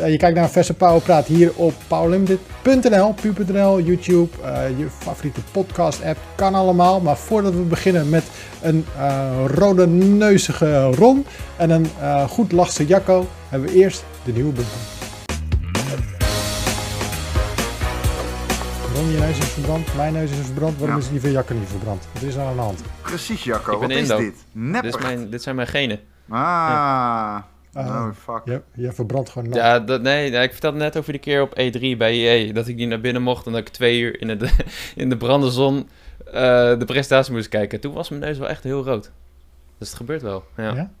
Eh, je kijkt naar verse Powerpraat hier op powerlimited.nl, pu.nl, YouTube, uh, je favoriete podcast app, kan allemaal. Maar voordat we beginnen met een uh, rode neuzige Ron en een uh, goed lachse Jacco, hebben we eerst de nieuwe bumper. Ron, je neus is verbrand, mijn neus is verbrand. Waarom Ja. is die van Jacco niet verbrand? Wat is er aan de hand? Precies, Jacco. Wat is dit? Nepper. Dit, is mijn, dit zijn mijn genen. Ah. Ah. Oh, fuck. Je, je verbrandt gewoon nat. Ja, dat, nee, nee, ik vertelde net over die keer op E3 bij EA. Dat ik die naar binnen mocht en dat ik twee uur in, het, in de brandende zon eh, de presentatie moest kijken. Toen was mijn neus wel echt heel rood. Dus het gebeurt wel. Ja. Ja?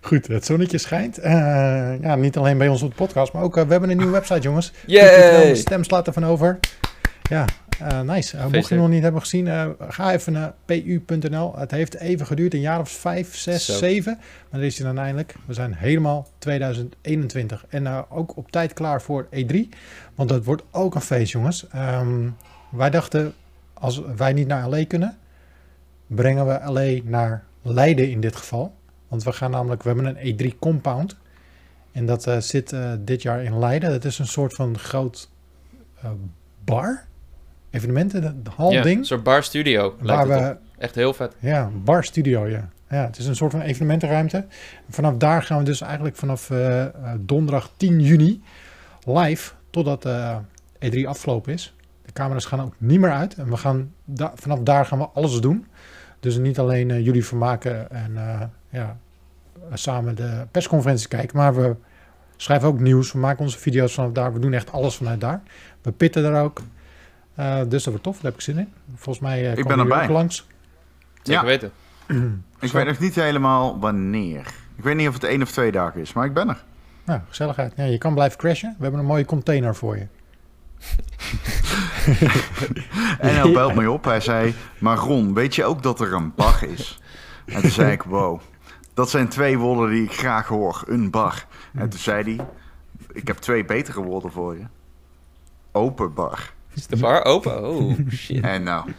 Goed, het zonnetje schijnt. Eh, ja, niet alleen bij ons op de podcast, maar ook eh, we hebben een nieuwe website, jongens. Yay! De stem slaat ervan over. Ja, eh, nice. Eh, mocht je nog niet hebben gezien, eh, ga even naar pu.nl. Het heeft even geduurd, een jaar of vijf, zes, Zo. zeven. Maar dan is hij dan eindelijk. We zijn helemaal 2021. En ook op tijd klaar voor E3. Want dat wordt ook een feest, jongens. Ehm, wij dachten, als wij niet naar LA kunnen, brengen we LA naar Leiden in dit geval. Want we gaan namelijk, we hebben een E3 compound. En dat zit dit jaar in Leiden. Dat is een soort van groot bar, evenementen, de hal Ja, ding. een soort bar studio waar lijkt het we. Echt heel vet. ja, bar studio, ja. Ja, het is een soort van evenementenruimte. Vanaf daar gaan we dus eigenlijk vanaf eh, eh, donderdag 10 juni live totdat eh E3 afgelopen is. De camera's gaan ook niet meer uit. En we gaan da- vanaf daar gaan we alles doen. Dus niet alleen jullie vermaken en ja, samen de persconferenties kijken, maar we schrijven ook nieuws. We maken onze video's vanaf daar. We doen echt alles vanuit daar. We pitten er ook. Eh, dus dat wordt tof. Daar heb ik zin in. Volgens mij eh ben komen jullie erbij. ook langs. Zeker Ja. weten. Ik weet nog niet helemaal wanneer. Ik weet niet of het één of twee dagen is, maar ik ben er. Nou, gezelligheid. Ja, je kan blijven crashen. We hebben een mooie container voor je. En hij belt mij op. Hij zei, maar Ron, weet je ook dat er een bar is? En toen zei ik, wow. Dat zijn twee woorden die ik graag hoor. Een bar. En toen zei hij, ik heb twee betere woorden voor je. Open bar. Is de bar open? Oh, shit. En nou,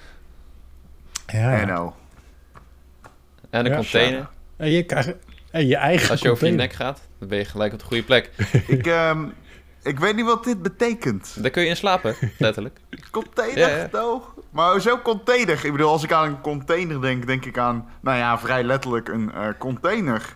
Ja, en nou. En een Ja, container. En je krijgt en je eigen Als je over je nek gaat, dan ben je gelijk op de goede plek. Ik, ehm, ik weet niet wat dit betekent. Daar kun je in slapen, letterlijk. Container, Ja, ja. no. Maar hoezo container? Ik bedoel, als ik aan een container denk, denk ik aan, nou ja, vrij letterlijk een eh, container.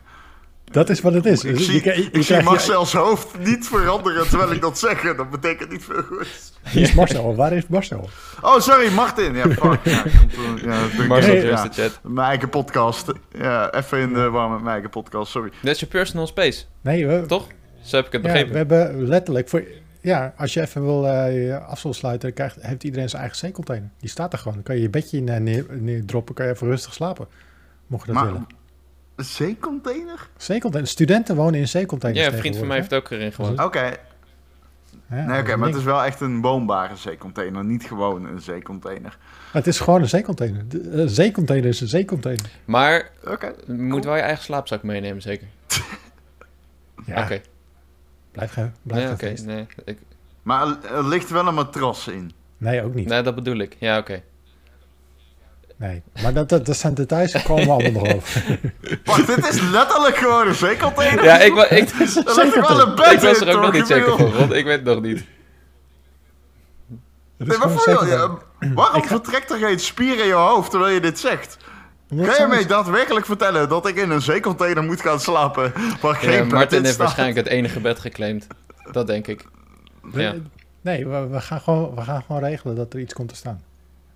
Dat is wat het is. Ik Je zie, je ik zie krijgt je- Marcel's hoofd niet veranderen terwijl ik dat zeg. Dat betekent niet veel goeds. Hier is Marcel. Waar is Marcel? Oh, sorry, Martin. Ja, fuck. Ja, komt, eh, ja, dat Marcel ja. de chat. Mijn eigen podcast. Ja, even in de war met mijn eigen podcast, sorry. Dit is je personal space, Nee, we, toch? Zo heb ik het ja, begrepen. we hebben letterlijk voor... Ja, als je even wil eh, je afstel sluiten, dan krijgt, heeft iedereen zijn eigen zeecontainer. Die staat er gewoon. Dan kan je je bedje in, eh, neer, neerdroppen, kan je even rustig slapen. Mocht je dat Maar, willen. Een zeecontainer? Zeecontainer. Studenten wonen in zeecontainers Ja, een vriend van mij heeft ook erin gewoond. Oké? Ja, nee, oké, maar het is wel echt een woonbare zeecontainer. Niet gewoon een zeecontainer. Het is gewoon een zeecontainer. Een zeecontainer is een zeecontainer. Maar Oké. je moet wel je eigen slaapzak meenemen, zeker. Ja, Oké. blijf gaan. Blijf Ja, gaan oké. feesten. Nee, ik- Maar er, er ligt wel een matras in. Nee, ook niet. nee, dat bedoel ik. Ja, oké. Nee, maar dat, dat, dat zijn details, daar komen we allemaal nog over. Wacht, dit is letterlijk gewoon een zeecontainer? Ja, ik, ik, Er toch wel een bed ik was in, er ook nog niet zeker van, want ik weet het nog niet. Nee, maar voor zeecontainer. ja, waarom Ik ga- vertrekt er geen spier in je hoofd terwijl je dit zegt? Kan je mij daadwerkelijk vertellen dat ik in een zeecontainer moet gaan slapen waar geen Ja, Martin in heeft staat? waarschijnlijk het enige bed geclaimd. Dat denk ik. Ja. Nee, we, we, gaan gewoon, we gaan gewoon regelen dat er iets komt te staan.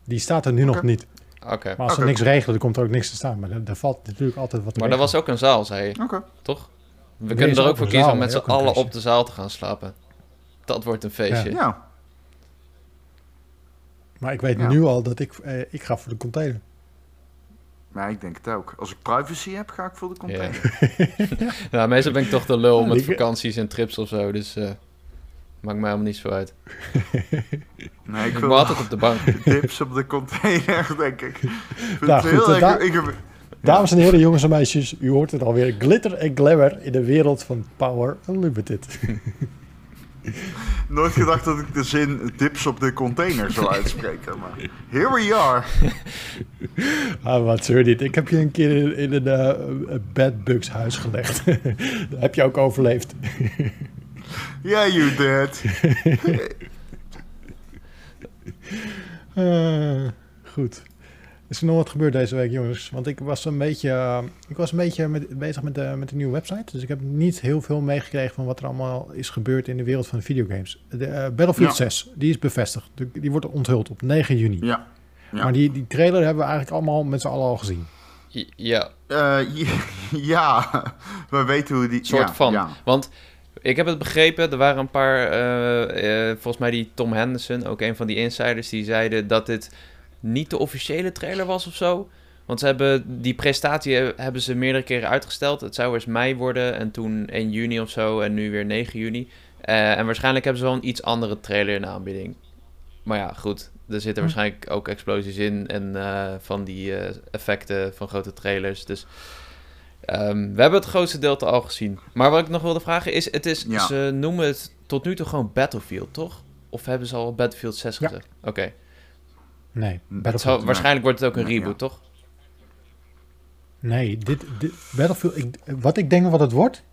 Die staat er nu nog niet. Oké. Maar als Oké. niks regelen, dan komt er ook niks te staan. Maar er, er valt natuurlijk altijd wat te Maar dat regelen. was ook een zaal, zei je, Oké. toch? We kunnen er ook voor kiezen om met z'n allen op de zaal te gaan slapen. Dat wordt een feestje. Ja. Maar ik weet Ja. nu al dat ik, eh, ik ga voor de container. Maar ik denk het ook. Als ik privacy heb, ga ik voor de Ja. container. nou, meestal ben ik toch de lul Ja, met vakanties en trips of zo, dus eh maakt mij helemaal niet zo uit. Nee, ik wil altijd op de bank. dips op de container, denk ik. Nou, goed, heel eh, da- ik- Dames en heren, jongens en meisjes, u hoort het alweer. Glitter en glamour in de wereld van Power Unlimited. Nooit gedacht dat ik de zin dips op de container zou uitspreken. Maar here we are. Ah, wat zeur dit. Ik heb je een keer in, in een uh, bedbugs huis gelegd. Daar heb je ook overleefd. Yeah, you did. Uh, goed. Is er nog wat gebeurd deze week, jongens? Want ik was een beetje, uh, ik was een beetje met, bezig met de, met de nieuwe website. Dus ik heb niet heel veel meegekregen van wat er allemaal is gebeurd in de wereld van de videogames. De, uh, Battlefield ja. 6, die is bevestigd. De, die wordt onthuld op 9 juni. Ja. ja. Maar die, die trailer hebben we eigenlijk allemaal met z'n allen al gezien. Ja. ja, we weten hoe die... soort ja, van. Ja. Want ik heb het begrepen, er waren een paar, uh, uh, volgens mij die Tom Henderson, ook een van die insiders, die zeiden dat dit niet de officiële trailer was of zo. Want ze hebben die prestatie hebben ze meerdere keren uitgesteld. Het zou eerst mei worden en toen 1 juni of zo en nu weer 9 juni. Uh, en waarschijnlijk hebben ze wel een iets andere trailer in de aanbieding. Maar ja, goed. Er zitten waarschijnlijk ook explosies in en van die effecten van grote trailers. Dus Um, we hebben het grootste deel al gezien. Maar wat ik nog wilde vragen is, het is Ja. ze noemen het tot nu toe gewoon Battlefield, toch? Of hebben ze al Battlefield 6 Ja. gezegd? Oké. Nee, Battlefield. Waarschijnlijk wordt het ook een reboot, toch? Nee, dit, dit Battlefield. Ik, wat ik denk wat het wordt.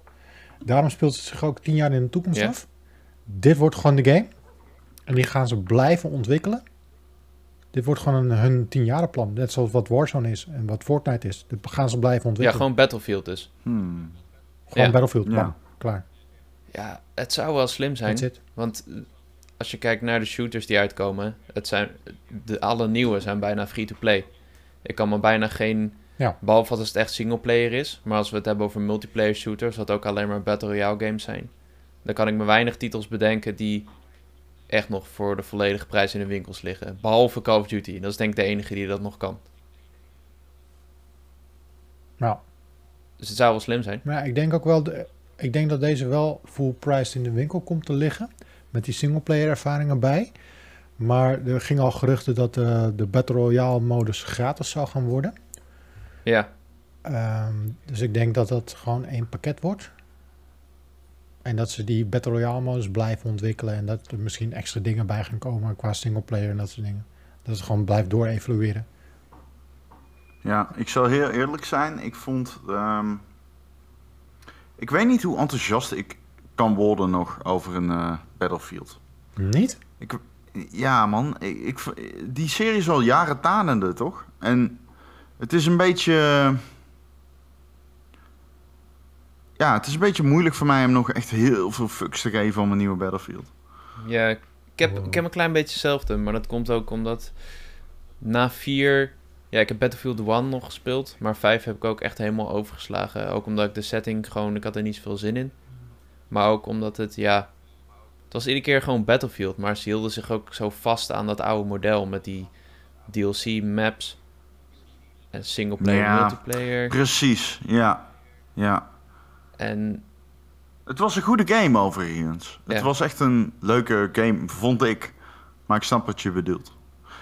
Daarom speelt het zich ook tien jaar in de toekomst af. Dit wordt gewoon de game. En die gaan ze blijven ontwikkelen. Dit wordt gewoon een, hun tienjarenplan. Net zoals wat Warzone is en wat Fortnite is. Dit gaan ze blijven Ja, ontwikkelen. gewoon Battlefield dus. Hmm. Gewoon ja. Battlefield. Ja. bam, klaar. Ja, het zou wel slim zijn. That's it. Want eh, als je kijkt naar de shooters die uitkomen, het zijn, de, alle nieuwe zijn bijna free-to-play. Ik kan me bijna geen, Ja. behalve als het echt singleplayer is, maar als we het hebben over multiplayer shooters, wat ook alleen maar Battle Royale games zijn, dan kan ik me weinig titels bedenken die echt nog voor de volledige prijs in de winkels liggen. Behalve Call of Duty. Dat is denk ik de enige die dat nog kan. Nou, Dus het zou wel slim zijn. maar ja, ik denk ook wel... De, ik denk dat deze wel full priced in de winkel komt te liggen. Met die singleplayer ervaringen bij. Maar er ging al geruchten dat eh, de Battle Royale modus gratis zou gaan worden. Ja, Ehm, dus ik denk dat dat gewoon één pakket wordt. En dat ze die Battle Royale modus blijven ontwikkelen. En dat er misschien extra dingen bij gaan komen qua singleplayer en dat soort dingen. Dat het gewoon blijft door evolueren. Ja, ik zal heel eerlijk zijn. Ik vond. ehm, ik weet niet hoe enthousiast ik kan worden nog over een eh, Battlefield. Niet? Ja, man. Ik, ik, die serie is al jaren tanende, toch? En het is een beetje. Ja, het is een beetje moeilijk voor mij om nog echt heel veel fucks te geven om een nieuwe Battlefield. Ja, ik heb, Wow. ik heb een klein beetje hetzelfde, maar dat komt ook omdat na vier... Ja, ik heb Battlefield 1 nog gespeeld, maar 5 heb ik ook echt helemaal overgeslagen. Ook omdat ik de setting gewoon, ik had er niet zoveel zin in. Maar ook omdat het, ja... Het was iedere keer gewoon Battlefield, maar ze hielden zich ook zo vast aan dat oude model met die DLC-maps. En singleplayer, Ja. multiplayer. Precies, ja. Ja. En Het was een goede game overigens. Het was echt een leuke game, vond ik. Maar ik snap wat je bedoelt.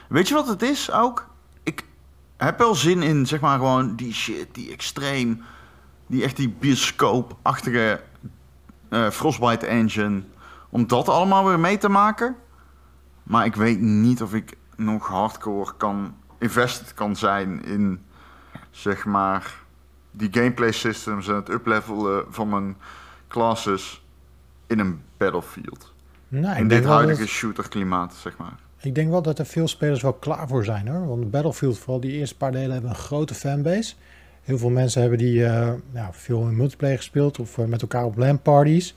Weet je wat het is ook? Ik heb wel zin in, zeg maar, gewoon die shit, die extreem... Die echt die bioscoop-achtige eh, Frostbite engine. Om dat allemaal weer mee te maken. Maar ik weet niet of ik nog hardcore kan... invested kan zijn in, zeg maar... Die gameplay systems en het uplevelen van mijn classes in een battlefield. Nou, in dit huidige dat, shooter klimaat, zeg maar. ik denk wel dat er veel spelers wel klaar voor zijn hoor. Want Battlefield, vooral die eerste paar delen, hebben een grote fanbase. Heel veel mensen hebben die eh, ja, veel in multiplayer gespeeld of eh, met elkaar op LAN parties.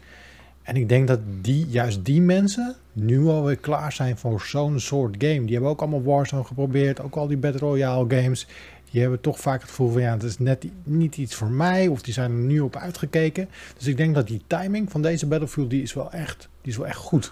En ik denk dat die, juist die mensen nu alweer klaar zijn voor zo'n soort game. Die hebben ook allemaal Warzone geprobeerd, ook al die Battle Royale games. Die hebben toch vaak het gevoel van ja, het is net niet iets voor mij. Of die zijn er nu op uitgekeken. Dus ik denk dat die timing van deze Battlefield, die is wel echt, die is wel echt goed.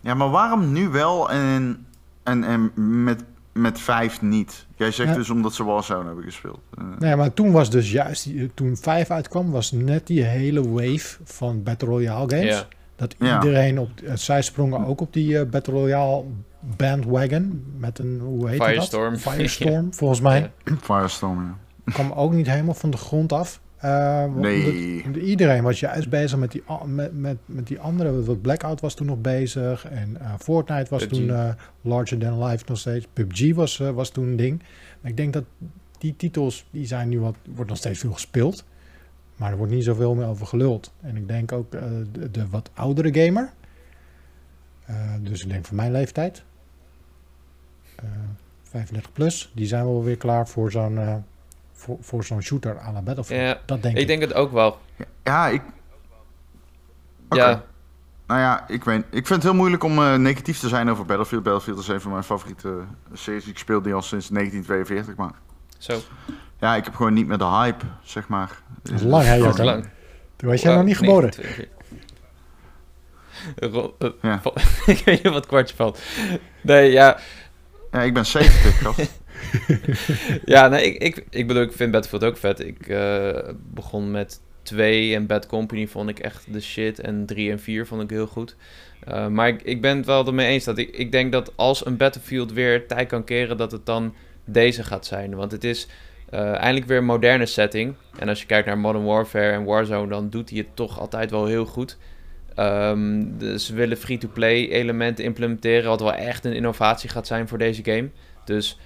Ja, maar waarom nu wel en, en, en met, met vijf niet? Jij zegt Ja. dus omdat ze Warzone hebben gespeeld. Eh, Nee, maar toen was dus juist, toen 5 uitkwam, was net die hele wave van Battle Royale games. ja, Dat Ja. iedereen op, eh, zij sprongen ook op die eh, Battle Royale bandwagon met een, hoe heet Firestorm. dat? Firestorm, volgens mij. Ja. Firestorm, ja. Kwam ook niet helemaal van de grond af. Eh, Nee. omdat- iedereen was juist bezig met die, met, met, met die andere. Wat Blackout was toen nog bezig. En eh, Fortnite was PUBG. toen eh, larger than life nog steeds. PUBG was, was toen een ding. Maar ik denk dat die titels, die zijn nu wat, wordt nog steeds veel gespeeld. Maar er wordt niet zoveel meer over geluld. En ik denk ook eh, de, de wat oudere gamer. eh, dus ik denk van mijn leeftijd. Eh 35 plus. Die zijn wel weer klaar voor zo'n eh, voor, voor zo'n shooter à la Battlefield. Ja, dat denk ik. ik denk het ook wel. Ja, ik... Ja, Nou ja, ik, weet, ik vind het heel moeilijk om eh, negatief te zijn over Battlefield. Battlefield is een van mijn favoriete series. Ik speel die al sinds 1942, maar... zo. Ja, ik heb gewoon niet meer de hype, zeg maar. Dat is lang, hè, lang. Toen was jij nog niet geboren. 29. Ro- eh, Ja. val- ik weet niet wat kwartje valt. Nee, ja, Ja, ik ben 70, gast. ja nee, ik, ik, ik bedoel, ik vind Battlefield ook vet. Ik eh, begon met 2 en Bad Company vond ik echt de shit. En 3 en 4 vond ik heel goed. Eh, maar ik, ik ben het wel ermee eens dat ik, ik denk dat als een Battlefield weer tijd kan keren, dat het dan deze gaat zijn. Want het is eh, eindelijk weer een moderne setting. En als je kijkt naar Modern Warfare en Warzone, dan doet hij het toch altijd wel heel goed. Dus ze willen free-to-play elementen implementeren, wat wel echt een innovatie gaat zijn voor deze game. Dus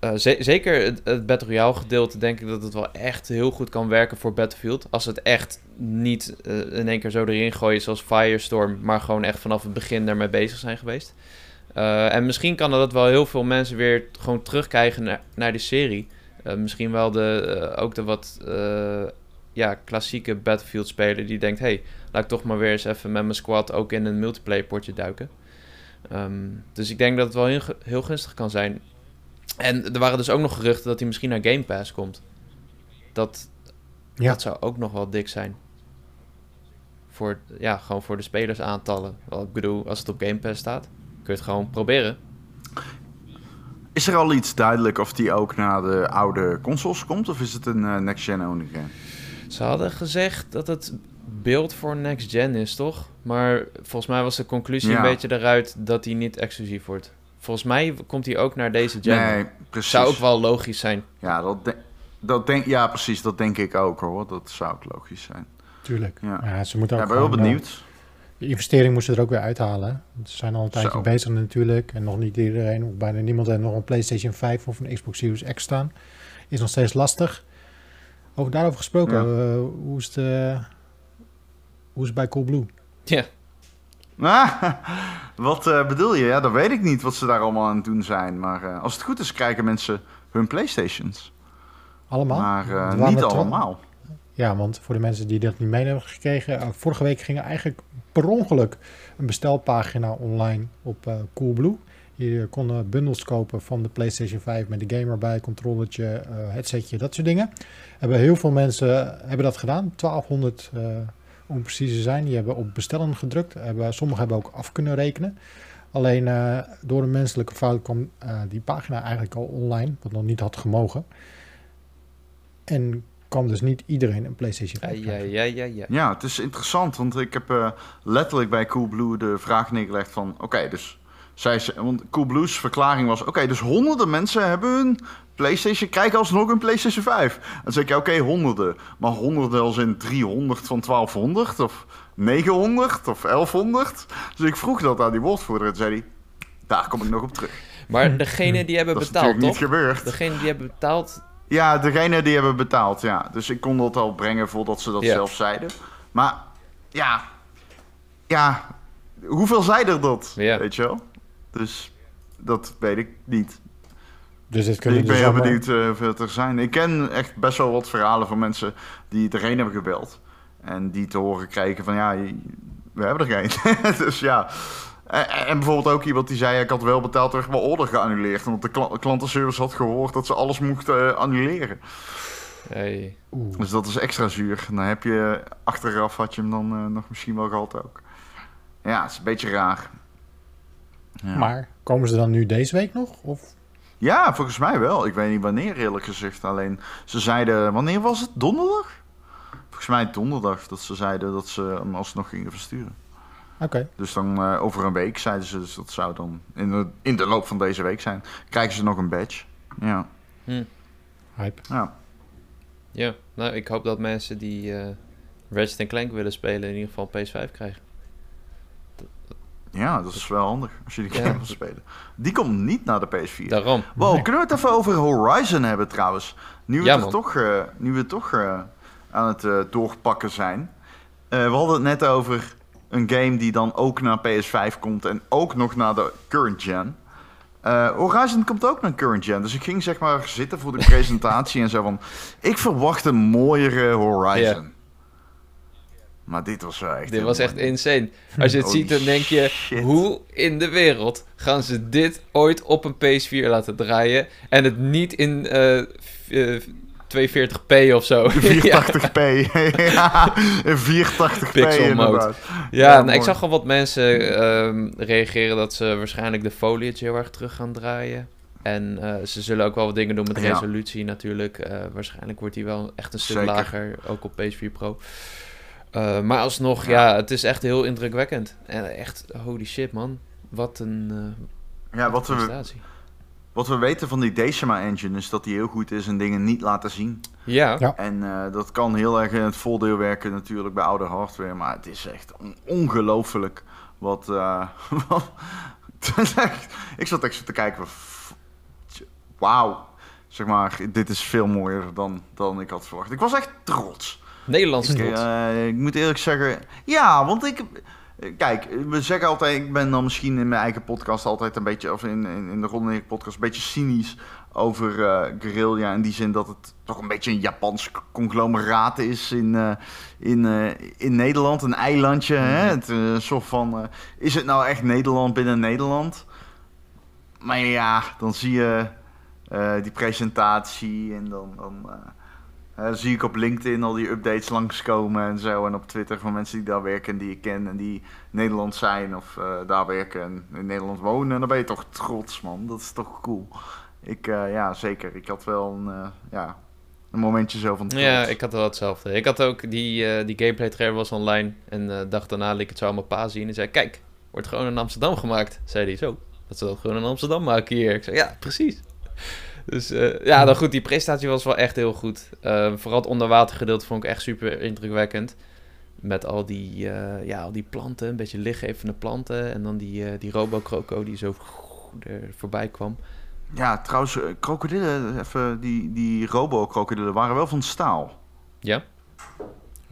eh, ze- zeker het, Battle Royale gedeelte denk ik dat het wel echt heel goed kan werken voor Battlefield. Als het echt niet eh, in één keer zo erin gooien zoals Firestorm, maar gewoon echt vanaf het begin daarmee bezig zijn geweest. Eh, en misschien kan dat wel heel veel mensen weer gewoon terugkrijgen naar, naar die serie. Misschien wel de, ook de wat ja, klassieke Battlefield speler die denkt... hey, laat ik toch maar weer eens even met mijn squad ook in een multiplayer potje duiken. Ehm, dus ik denk dat het wel heel, heel gunstig kan zijn. En er waren dus ook nog geruchten dat hij misschien naar Game Pass komt. Dat, Ja. dat zou ook nog wel dik zijn. Voor, ja, gewoon voor de spelersaantallen. Wel, ik bedoel, als het op Game Pass staat, kun je het gewoon proberen. Is er al iets duidelijk of die ook naar de oude consoles komt? Of is het een eh, next-gen only game? Ze hadden gezegd dat het beeld voor next gen is, toch? Maar volgens mij was de conclusie Ja. een beetje eruit dat hij niet exclusief wordt. Volgens mij komt hij ook naar deze gen. Nee, precies. Zou ook wel logisch zijn. Ja, dat de- dat denk, ja, precies. Dat denk ik ook hoor. Dat zou ook logisch zijn. Tuurlijk. Ja. Ja, ze moeten Ja, ook ik ben wel eh, benieuwd. De investering moesten er ook weer uithalen. Ze zijn al een tijdje Zo. bezig natuurlijk. En nog niet iedereen, of bijna niemand heeft nog een PlayStation 5 of een Xbox Series X staan. Is nog steeds lastig. Over daarover gesproken, Ja. eh, hoe, is het, eh, hoe is het bij Coolblue? Ja, Ah, wat eh, bedoel je? Ja, dat weet ik niet wat ze daar allemaal aan het doen zijn. Maar eh, als het goed is, krijgen mensen hun Playstations. Allemaal? Maar niet allemaal. Ja, want voor de mensen die dat niet mee hebben gekregen. vorige week ging er eigenlijk per ongeluk een bestelpagina online op eh, Coolblue. Je kon bundels kopen van de PlayStation 5 met de game erbij, controllertje, eh, headsetje, dat soort dingen. Hebben heel veel mensen hebben dat gedaan. 1200 eh, om precies te zijn. Die hebben op bestellen gedrukt. Hebben, sommigen hebben ook af kunnen rekenen. Alleen eh, door een menselijke fout kwam eh, die pagina eigenlijk al online, wat nog niet had gemogen. En kwam dus niet iedereen een PlayStation 5 ja, krijgen. ja, ja, ja. Ja, het is interessant, want ik heb eh, letterlijk bij Coolblue de vraag neergelegd van... Oké, dus zij, ze- want Coolblue's verklaring was... Oké, dus honderden mensen hebben hun PlayStation... Krijgen alsnog een PlayStation 5. En dan zeg ik, ja, oké, honderden. Maar honderden als in 300 van 1200 of 900 of 1100. Dus ik vroeg dat aan die woordvoerder en zei hij... Daar kom ik nog op terug. Maar degene die hebben Dat is betaald, natuurlijk toch? niet gebeurd. Degene die hebben betaald, Ja, degene die hebben betaald, ja. Dus ik kon dat al brengen voordat ze dat Ja. zelf zeiden. Maar ja, ja, hoeveel zeiden dat? Ja. Weet je wel? Dus dat weet ik niet. Dus dit kunnen ik ben dus heel benieuwd eh, hoeveel het er zijn. Ik ken echt best wel wat verhalen van mensen die het erheen hebben gebeld. En die te horen kregen van ja, we hebben er geen. dus ja. En, en bijvoorbeeld ook iemand die zei, ik had wel betaald, werd mijn order geannuleerd. Omdat de kla- klantenservice had gehoord dat ze alles mochten eh, annuleren. hey, Oeh. Dus dat is extra zuur. Dan heb je achteraf had je hem dan eh, nog misschien wel gehad ook. Ja, het is een beetje raar. Ja. Maar komen ze dan nu deze week nog? Of? ja, volgens mij wel. Ik weet niet wanneer eerlijk gezegd. Alleen ze zeiden, wanneer was het? Donderdag? Volgens mij donderdag dat ze zeiden dat ze hem alsnog gingen versturen. Oké. Dus dan eh, over een week zeiden ze, dus dat zou dan in de, in de loop van deze week zijn. Krijgen ze nog een badge. Ja, hm, Hype. ja. ja. Nou, ik hoop dat mensen die eh Ratchet Clank willen spelen in ieder geval een PS5 krijgen. Ja, dat is wel handig als je die Ja. game wil spelen. Die komt niet naar de PS4. Daarom. Wow, Nee. kunnen we het even over Horizon hebben trouwens? Nu we, Ja, toch, eh, nu we toch eh, aan het eh, doorpakken zijn. We hadden het net over een game die dan ook naar PS5 komt en ook nog naar de current gen. Horizon komt ook naar current gen, dus ik ging zeg maar zitten voor de presentatie en zo van... Ik verwacht een mooiere Horizon. Maar dit was wel echt... Dit was echt insane. Als je het ziet, dan denk je... shit. Hoe in de wereld gaan ze dit ooit op een PS4 laten draaien... en het niet in v- eh, 240p of zo? 480p. ja, een 480p Pixel mode. inderdaad. Ja, Ja, nou, ik zag al wat mensen ehm, reageren dat ze waarschijnlijk de foliage heel erg terug gaan draaien. En eh, ze zullen ook wel wat dingen doen met Ja. resolutie natuurlijk. Eh, waarschijnlijk wordt die wel echt een stuk Zeker. lager, ook op PS4 Pro. Eh, maar alsnog, ja. het is echt heel indrukwekkend. En echt, holy shit man. Wat een eh Ja, wat we, wat we weten van die Decima engine is dat die heel goed is en dingen niet laten zien. Ja, Ja. En eh, dat kan heel erg in het voordeel werken natuurlijk bij oude hardware. Maar het is echt on- ongelooflijk wat... eh, wat- ik zat echt zo te kijken. Wauw. Zeg maar, dit is veel mooier dan, dan ik had verwacht. Ik was echt trots. Nederlandse Ik, eh, ik moet eerlijk zeggen, ja, want ik. eh, Kijk, we zeggen altijd, ik ben dan misschien in mijn eigen podcast altijd een beetje, of in, in, in de Ron en Erik podcast, een beetje cynisch over eh Guerrilla. In die zin dat het toch een beetje een Japans conglomeraat is in, in, in Nederland, een eilandje. Hè? Het, eh, een soort van, is het nou echt Nederland binnen Nederland? Maar ja, dan zie je die presentatie en dan, dan eh, zie ik op LinkedIn al die updates langskomen en zo. En op Twitter van mensen die daar werken en die ik ken en die Nederland zijn of eh, daar werken en in Nederland wonen. En dan ben je toch trots, man. Dat is toch cool. Ik, eh, ja, zeker. Ik had wel een, ja, een momentje zo van trots. Ja, ik had wel hetzelfde. Ik had ook die, die gameplay trailer was online. En de dag daarna liet ik het zo aan mijn pa zien. En zei, kijk, wordt gewoon in Amsterdam gemaakt. Zei hij, zo, dat ze dat gewoon in Amsterdam maken hier. Ik zei, ja, precies. Dus eh, ja, dan goed, die presentatie was wel echt heel goed. Eh, vooral het onderwatergedeelte vond ik echt super indrukwekkend. Met al die, eh, ja, al die planten, een beetje lichtgevende planten. En dan die, eh die Robo-Croco die zo er voorbij kwam. Ja, trouwens, krokodillen, even, die, die robo-krokodillen waren wel van staal. Ja?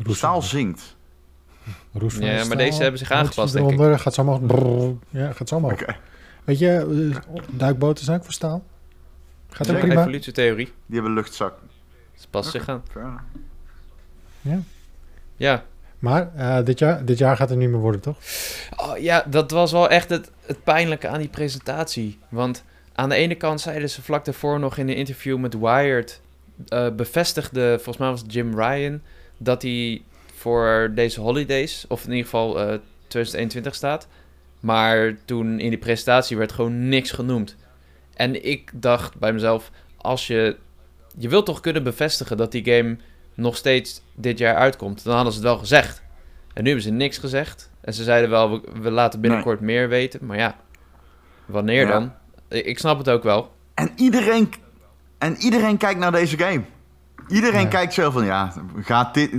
Roes, Staal zinkt. roes van Ja, maar staal, deze hebben zich aangepast, denk ik. Gaat zo brrr. ja, gaat zo. Oké. Weet je, duikboten zijn ook voor staal. Gaat ook prima. Evolutietheorie. Die hebben luchtzak. Ze past zich aan. Enough. Ja. Maar eh, dit, jaar, dit jaar gaat het niet meer worden, toch? Oh, ja, dat was wel echt het, het pijnlijke aan die presentatie. Want aan de ene kant zeiden ze vlak daarvoor nog in een interview met Wired... eh, bevestigde, volgens mij was het Jim Ryan... dat hij voor deze holidays, of in ieder geval eh 2021 staat. Maar toen in die presentatie werd gewoon niks genoemd. En ik dacht bij mezelf, als je... Je wilt toch kunnen bevestigen dat die game nog steeds dit jaar uitkomt. Dan hadden ze het wel gezegd. En nu hebben ze niks gezegd. En ze zeiden wel, we, we laten binnenkort meer weten. Maar ja, wanneer Ja. dan? Ik, snap het ook wel. En iedereen, en iedereen kijkt naar deze game. Iedereen Ja. kijkt zo van, ja, gaat, dit,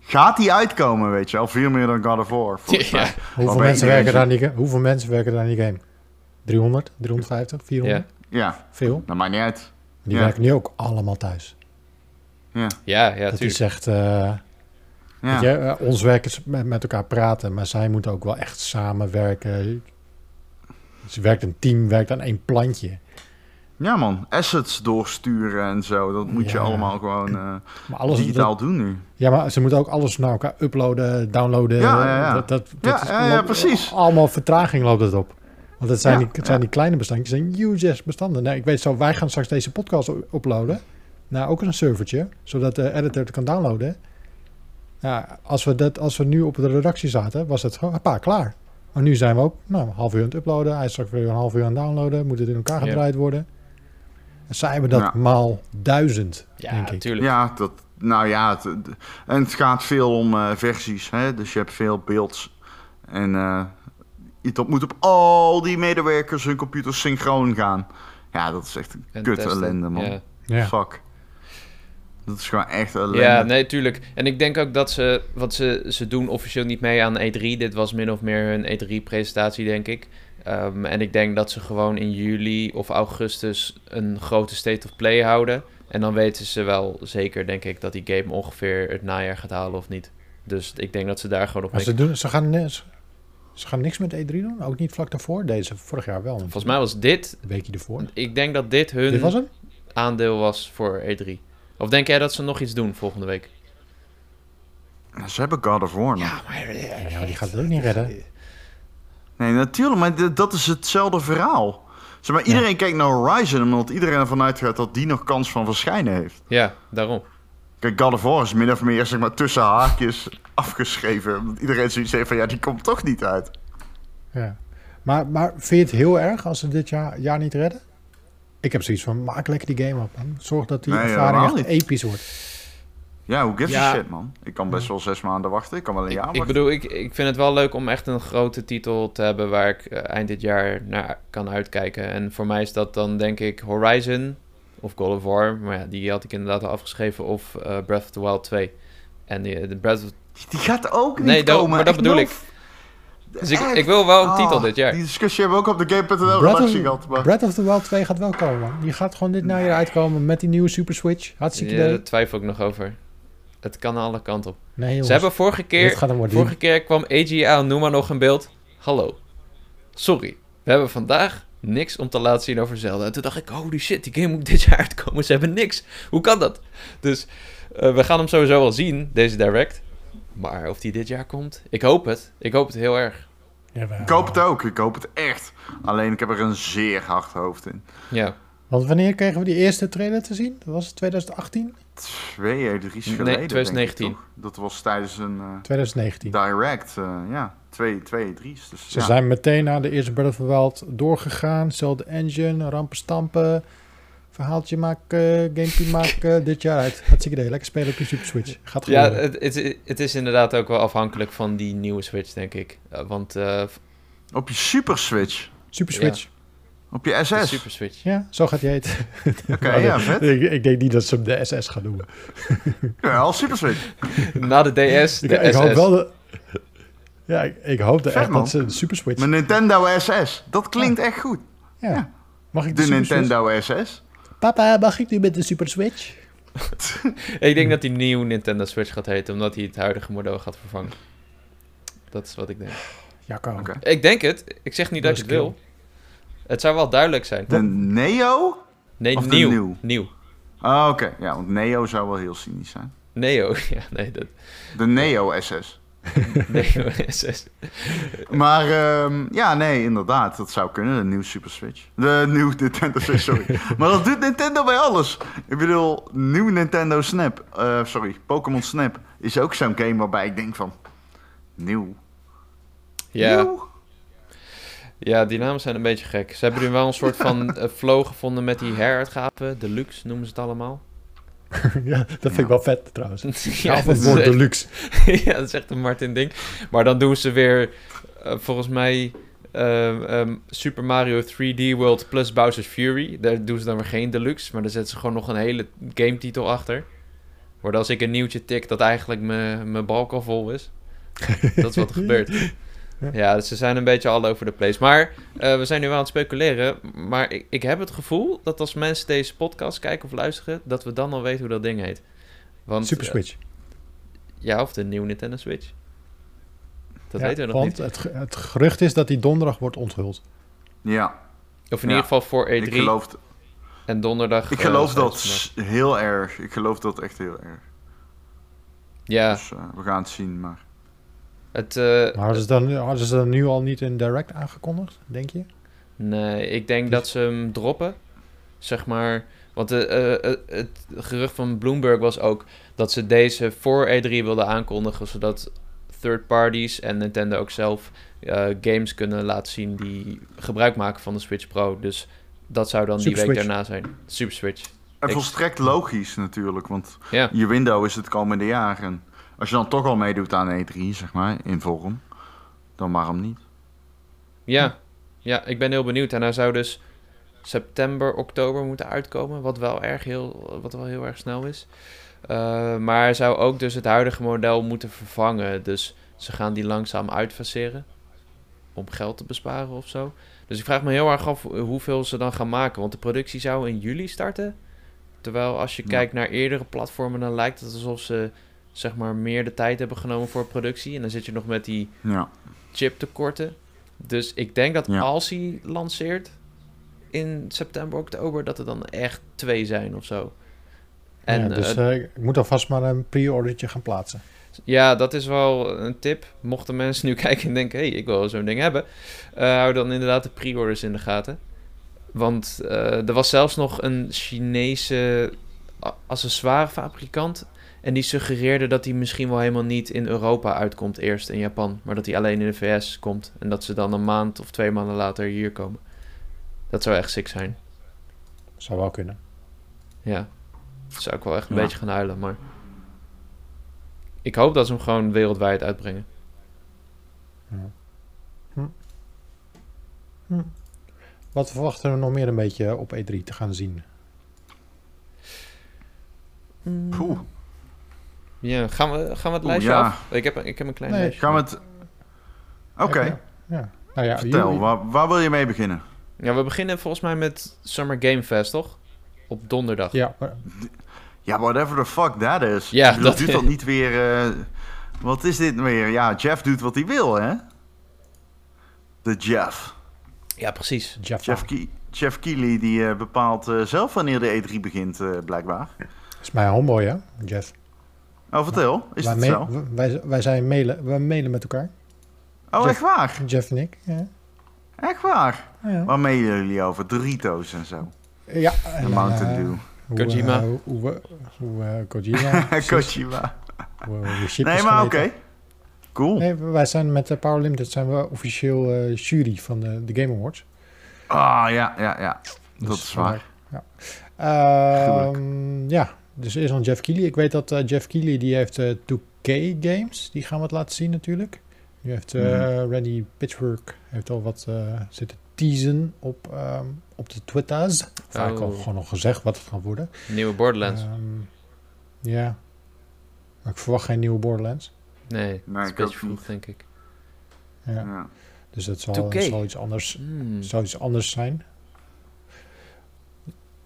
gaat die uitkomen, weet je wel? Veel meer dan God of War. Ja. Hoeveel mensen, werken zo- daar aan die, ga- hoeveel mensen werken daar aan die game? 300, 350, 400? Ja, Veel. dat maakt niet uit. Die Ja. werken nu ook allemaal thuis. Ja, Ja, ja, dat is echt... eh, ja. weet je, eh, ons werk is met, met elkaar praten, maar zij moeten ook wel echt samenwerken. Ze werkt een team, werkt aan één plantje. ja man, assets doorsturen en zo. Dat moet je allemaal gewoon eh, Maar alles, digitaal dat- doen nu. ja, maar ze moeten ook alles naar elkaar uploaden, downloaden. Ja, ja, ja. Dat, dat, dat is- ja, ja, loopt- precies. Allemaal vertraging loopt het op. Want het zijn, Ja, die, het zijn ja. die kleine bestandjes, het zijn huge bestanden. Nee, ik weet zo, wij gaan straks deze podcast uploaden. naar ook een servertje, zodat de editor het kan downloaden. Ja, als we, dat, als we nu op de redactie zaten, was het gewoon, hoppa, klaar. Maar nu zijn we ook nou, een half uur aan het uploaden. Hij is straks weer een half uur aan het downloaden. Moet het in elkaar Ja. gedraaid worden. En zij hebben dat Ja. maal duizend, Ja, denk ik. natuurlijk. Ja, dat, nou ja, het, het- en het gaat veel om eh, versies. Hè? Dus je hebt veel beelds. En eh, dat moet op al die medewerkers hun computers synchroon gaan. Ja, dat is echt een En kut testen. ellende, man. Ja. Fuck. Dat is gewoon echt ellende. Ja, nee, tuurlijk. En ik denk ook dat ze, wat ze, ze doen officieel niet mee aan E3. Dit was min of meer hun E3-presentatie, denk ik. Ehm, en ik denk dat ze gewoon in juli of augustus een grote state of play houden. En dan weten ze wel zeker, denk ik, dat die game ongeveer het najaar gaat halen of niet. Dus ik denk dat ze daar gewoon op Maar mee... ze, doen, ze, gaan, ze, ze gaan niks met E3 doen? Ook niet vlak daarvoor? Deze vorig jaar wel. Volgens mij was dit... Een weekje ervoor. Ik denk dat dit hun Dit was hem? aandeel was voor E3. Of denk jij dat ze nog iets doen volgende week? Ze hebben God of War nog. maar... Ja, maar die gaat het ook niet redden. Nee, natuurlijk, maar dat is hetzelfde verhaal. Zeg maar, iedereen kijkt naar Horizon omdat iedereen ervan uitgaat dat die nog kans van verschijnen heeft. Ja, daarom. Kijk, God of War is min of meer zeg maar, tussen haakjes afgeschreven. Omdat iedereen zoiets heeft van, ja, die komt toch niet uit. Ja. Maar, maar vind je het heel erg als ze dit jaar, jaar niet redden? Ik heb zoiets van, maak lekker die game op, man. Zorg dat die Nee, ervaring echt episch wordt. Ja, hoe gives Ja. a shit, man? Ik kan best wel zes maanden wachten. Ik kan wel een jaar Ik, ik bedoel, ik, ik vind het wel leuk om echt een grote titel te hebben waar ik eh, eind dit jaar naar kan uitkijken. En voor mij is dat dan denk ik Horizon of God of War. Maar ja, die had ik inderdaad al afgeschreven. Of eh, Breath of the Wild 2. En die, de Breath of... Die gaat ook niet Nee, komen. maar dat echt bedoel noof. Dus ik, ik wil wel een titel dit jaar. Die discussie hebben we ook op de Game.nl Breath redactie of, gehad. Maar... Breath of the Wild 2 gaat wel komen, man. Die gaat gewoon dit najaar uitkomen met die nieuwe Super Switch. Hartstikke Ja, daar twijfel ik nog over. Het kan alle kanten op. Nee, jongens. Ze hebben vorige keer... Vorige keer kwam AGA Noema nog in beeld. Hallo. Sorry. We hebben vandaag niks om te laten zien over Zelda. En toen dacht ik, holy shit, die game moet dit jaar uitkomen. Ze hebben niks. Hoe kan dat? Dus eh, we gaan hem sowieso wel zien, deze Direct. Maar of die dit jaar komt, ik hoop het. Ik hoop het heel erg. Jawel. Ik hoop het ook. Ik hoop het echt. Alleen ik heb er een zeer hard hoofd in. Ja. Want wanneer kregen we die eerste trailer te zien? Dat was het 2018? Twee E3's Nee, geleden, denk ik, 2019. toch? Dat was tijdens een eh, 2019. direct. eh, ja, twee, twee E3's. Dus, Ze ja. zijn meteen naar de eerste Breath of the Wild doorgegaan. Zelfde engine, rampen stampen. Verhaaltje maken, gamepje maken. dit jaar uit. Hartstikke idee. Lekker spelen op je Super Switch. Gaat Ja, het, het, het is inderdaad ook wel afhankelijk van die nieuwe Switch, denk ik. Eh, want eh, Op je Super Switch. Super ja. Switch. Op je de SS. Super Switch. Ja, zo gaat hij heten. Oké, ja, vet. ik, ik denk niet dat ze hem de SS gaan noemen. Ja, al Super Switch. Na de DS, de Ik, ik SS. hoop wel de... Ja, ik, ik hoop Vet, echt man. dat ze de Super Switch... Mijn Nintendo SS. Dat klinkt echt goed. ja. ja. Mag ik de, De? Nintendo SS. Papa, mag ik nu met de Super Switch? Ik denk dat die nieuwe Nintendo Switch gaat heten, omdat hij het huidige model gaat vervangen. Dat is wat ik denk. Jacco. Oké. Ik denk het. Ik zeg niet dat ik het wil. Het zou wel duidelijk zijn. De Neo? Nee, Of de nieuw. nieuw? Nieuw. Ah, oké. Ja, want Neo zou wel heel cynisch zijn. Neo. Ja, nee, dat... De Neo SS. SS. Maar ehm, ja, nee, inderdaad. Dat zou kunnen. De nieuwe Super Switch. De nieuwe Nintendo Switch, sorry. maar dat doet Nintendo bij alles. Ik bedoel, nieuw Nintendo Snap. eh, sorry, Pokémon Snap is ook zo'n game waarbij ik denk van... Nieuw? Ja. Nieuw? ja, die namen zijn een beetje gek. Ze hebben nu wel een soort van eh, flow gevonden met die heruitgaven. Deluxe noemen ze het allemaal. ja, dat vind ik wel vet trouwens. Ja, dat echt- deluxe. ja, dat is echt een Martin ding. Maar dan doen ze weer, eh, volgens mij, ehm, ehm, Super Mario 3D World plus Bowser's Fury. Daar doen ze dan weer geen deluxe, maar daar zetten ze gewoon nog een hele game titel achter. Waardoor als ik een nieuwtje tik, dat eigenlijk mijn mijn balk al vol is. dat is wat er gebeurt. Ja, dus ze zijn een beetje all over the place. Maar eh, we zijn nu wel aan het speculeren. Maar ik, ik heb het gevoel dat als mensen deze podcast kijken of luisteren, dat we dan al weten hoe dat ding heet. Want, Super eh, Switch. ja, of de nieuwe Nintendo Switch. Dat Ja, weten we nog want niet. Het, ge- het gerucht is dat die donderdag wordt onthuld. Ja, Of in ja. ieder geval voor E3 ik geloof, en donderdag. ik eh, geloof schijnt dat heel erg. Ik geloof dat echt heel erg. Ja, Dus eh, we gaan het zien, maar... het... eh, Maar hadden ze, dan, hadden ze dan nu al niet in Direct aangekondigd, denk je? nee, ik denk dat ze hem droppen. Zeg maar... Want eh, eh, het gerucht van Bloomberg was ook dat ze deze voor E3 wilden aankondigen, zodat third parties en Nintendo ook zelf eh, games kunnen laten zien die gebruik maken van de Switch Pro. Dus dat zou dan Super die week Switch. daarna zijn. Super Switch. En volstrekt logisch natuurlijk, want Ja. je window is het komende jaar. En als je dan toch al meedoet aan E3, zeg maar, in vorm, dan waarom niet? Ja, ja, ik ben heel benieuwd. En hij zou dus september, oktober moeten uitkomen. Wat wel erg heel, wat wel heel erg snel is. Eh, maar hij zou ook dus het huidige model moeten vervangen. Dus ze gaan die langzaam uitfaseren. Om geld te besparen of zo. Dus ik vraag me heel erg af hoeveel ze dan gaan maken. Want de productie zou in juli starten. Terwijl als je Ja. kijkt naar eerdere platformen, dan lijkt het alsof ze zeg maar meer de tijd hebben genomen voor productie. En dan zit je nog met die Ja. chiptekorten. Dus ik denk dat Ja. als hij lanceert in september, oktober, dat er dan echt twee zijn of zo. En ja, dus eh, eh, ik moet alvast maar een pre-ordertje gaan plaatsen. ja, dat is wel een tip. Mochten mensen nu kijken en denken, hé, hey, ik wil wel zo'n ding hebben. eh, hou dan inderdaad de pre-orders in de gaten. Want eh, er was zelfs nog een Chinese accessoirefabrikant. En die suggereerde dat hij misschien wel helemaal niet in Europa uitkomt eerst in Japan. Maar dat hij alleen in de VS komt. En dat ze dan een maand of twee maanden later hier komen. Dat zou echt sick zijn. Zou wel kunnen. Ja. Zou ik wel echt een Ja. beetje gaan huilen, maar... Ik hoop dat ze hem gewoon wereldwijd uitbrengen. Wat verwachten we nog meer een beetje op E3 te gaan zien? Poeh. Ja, gaan we, gaan we het Oeh, lijstje ja. af? Ik heb, ik heb een klein Nee, lijstje. Gaan we het... Oké, Ja, ja. Nou ja, vertel. jullie- Waar, waar wil je mee beginnen? Ja, we beginnen volgens mij met Summer Game Fest, toch? Op donderdag. Ja, maar- Ja, whatever the fuck that is. Ja, bedoel, dat- doet dat niet weer... eh, wat is dit weer? Ja, Jeff doet wat hij wil, hè? De Jeff. Ja, precies. Jeff, Ke- Jeff Keighley die eh, bepaalt eh, zelf wanneer de E3 begint, eh, blijkbaar. is mijn homeboy, hè, Jeff. Oh, vertel. Is dat ma- zo? wij, wij zijn mailen, we mailen met elkaar. Oh, Jeff- echt waar? Jeff en ik. Ja. Echt waar? Ja. Waar mailen jullie over? Doritos en zo. Ja, en Mountain eh, Dew. hoe, Kojima. eh, hoe, hoe, eh, Kojima. Kojima. Hoe, Nee, maar oké. Cool. Nee, wij zijn met de Power Limited zijn we officieel eh, jury van de, de Game Awards. Ah, ja, ja, ja. Dat Dus is waar. Ja. Ehm, ja, dus eerst dan Jeff Keighley. Ik weet dat eh, Jeff Keighley die heeft eh 2K games. Die gaan we het laten zien natuurlijk. Nu heeft eh Mhm. Randy Pitchwork heeft al wat eh, zitten teasen op, ehm, op de Twitters. Vaak al Oh. gewoon nog gezegd wat het gaat worden. Nieuwe Borderlands. Ehm, ja. Maar ik verwacht geen nieuwe Borderlands. nee, dat is ik een beetje vroeg, denk ik. Ja. Ja. Dus dat zal, 2K. zal iets anders, Hmm. zal iets anders zijn.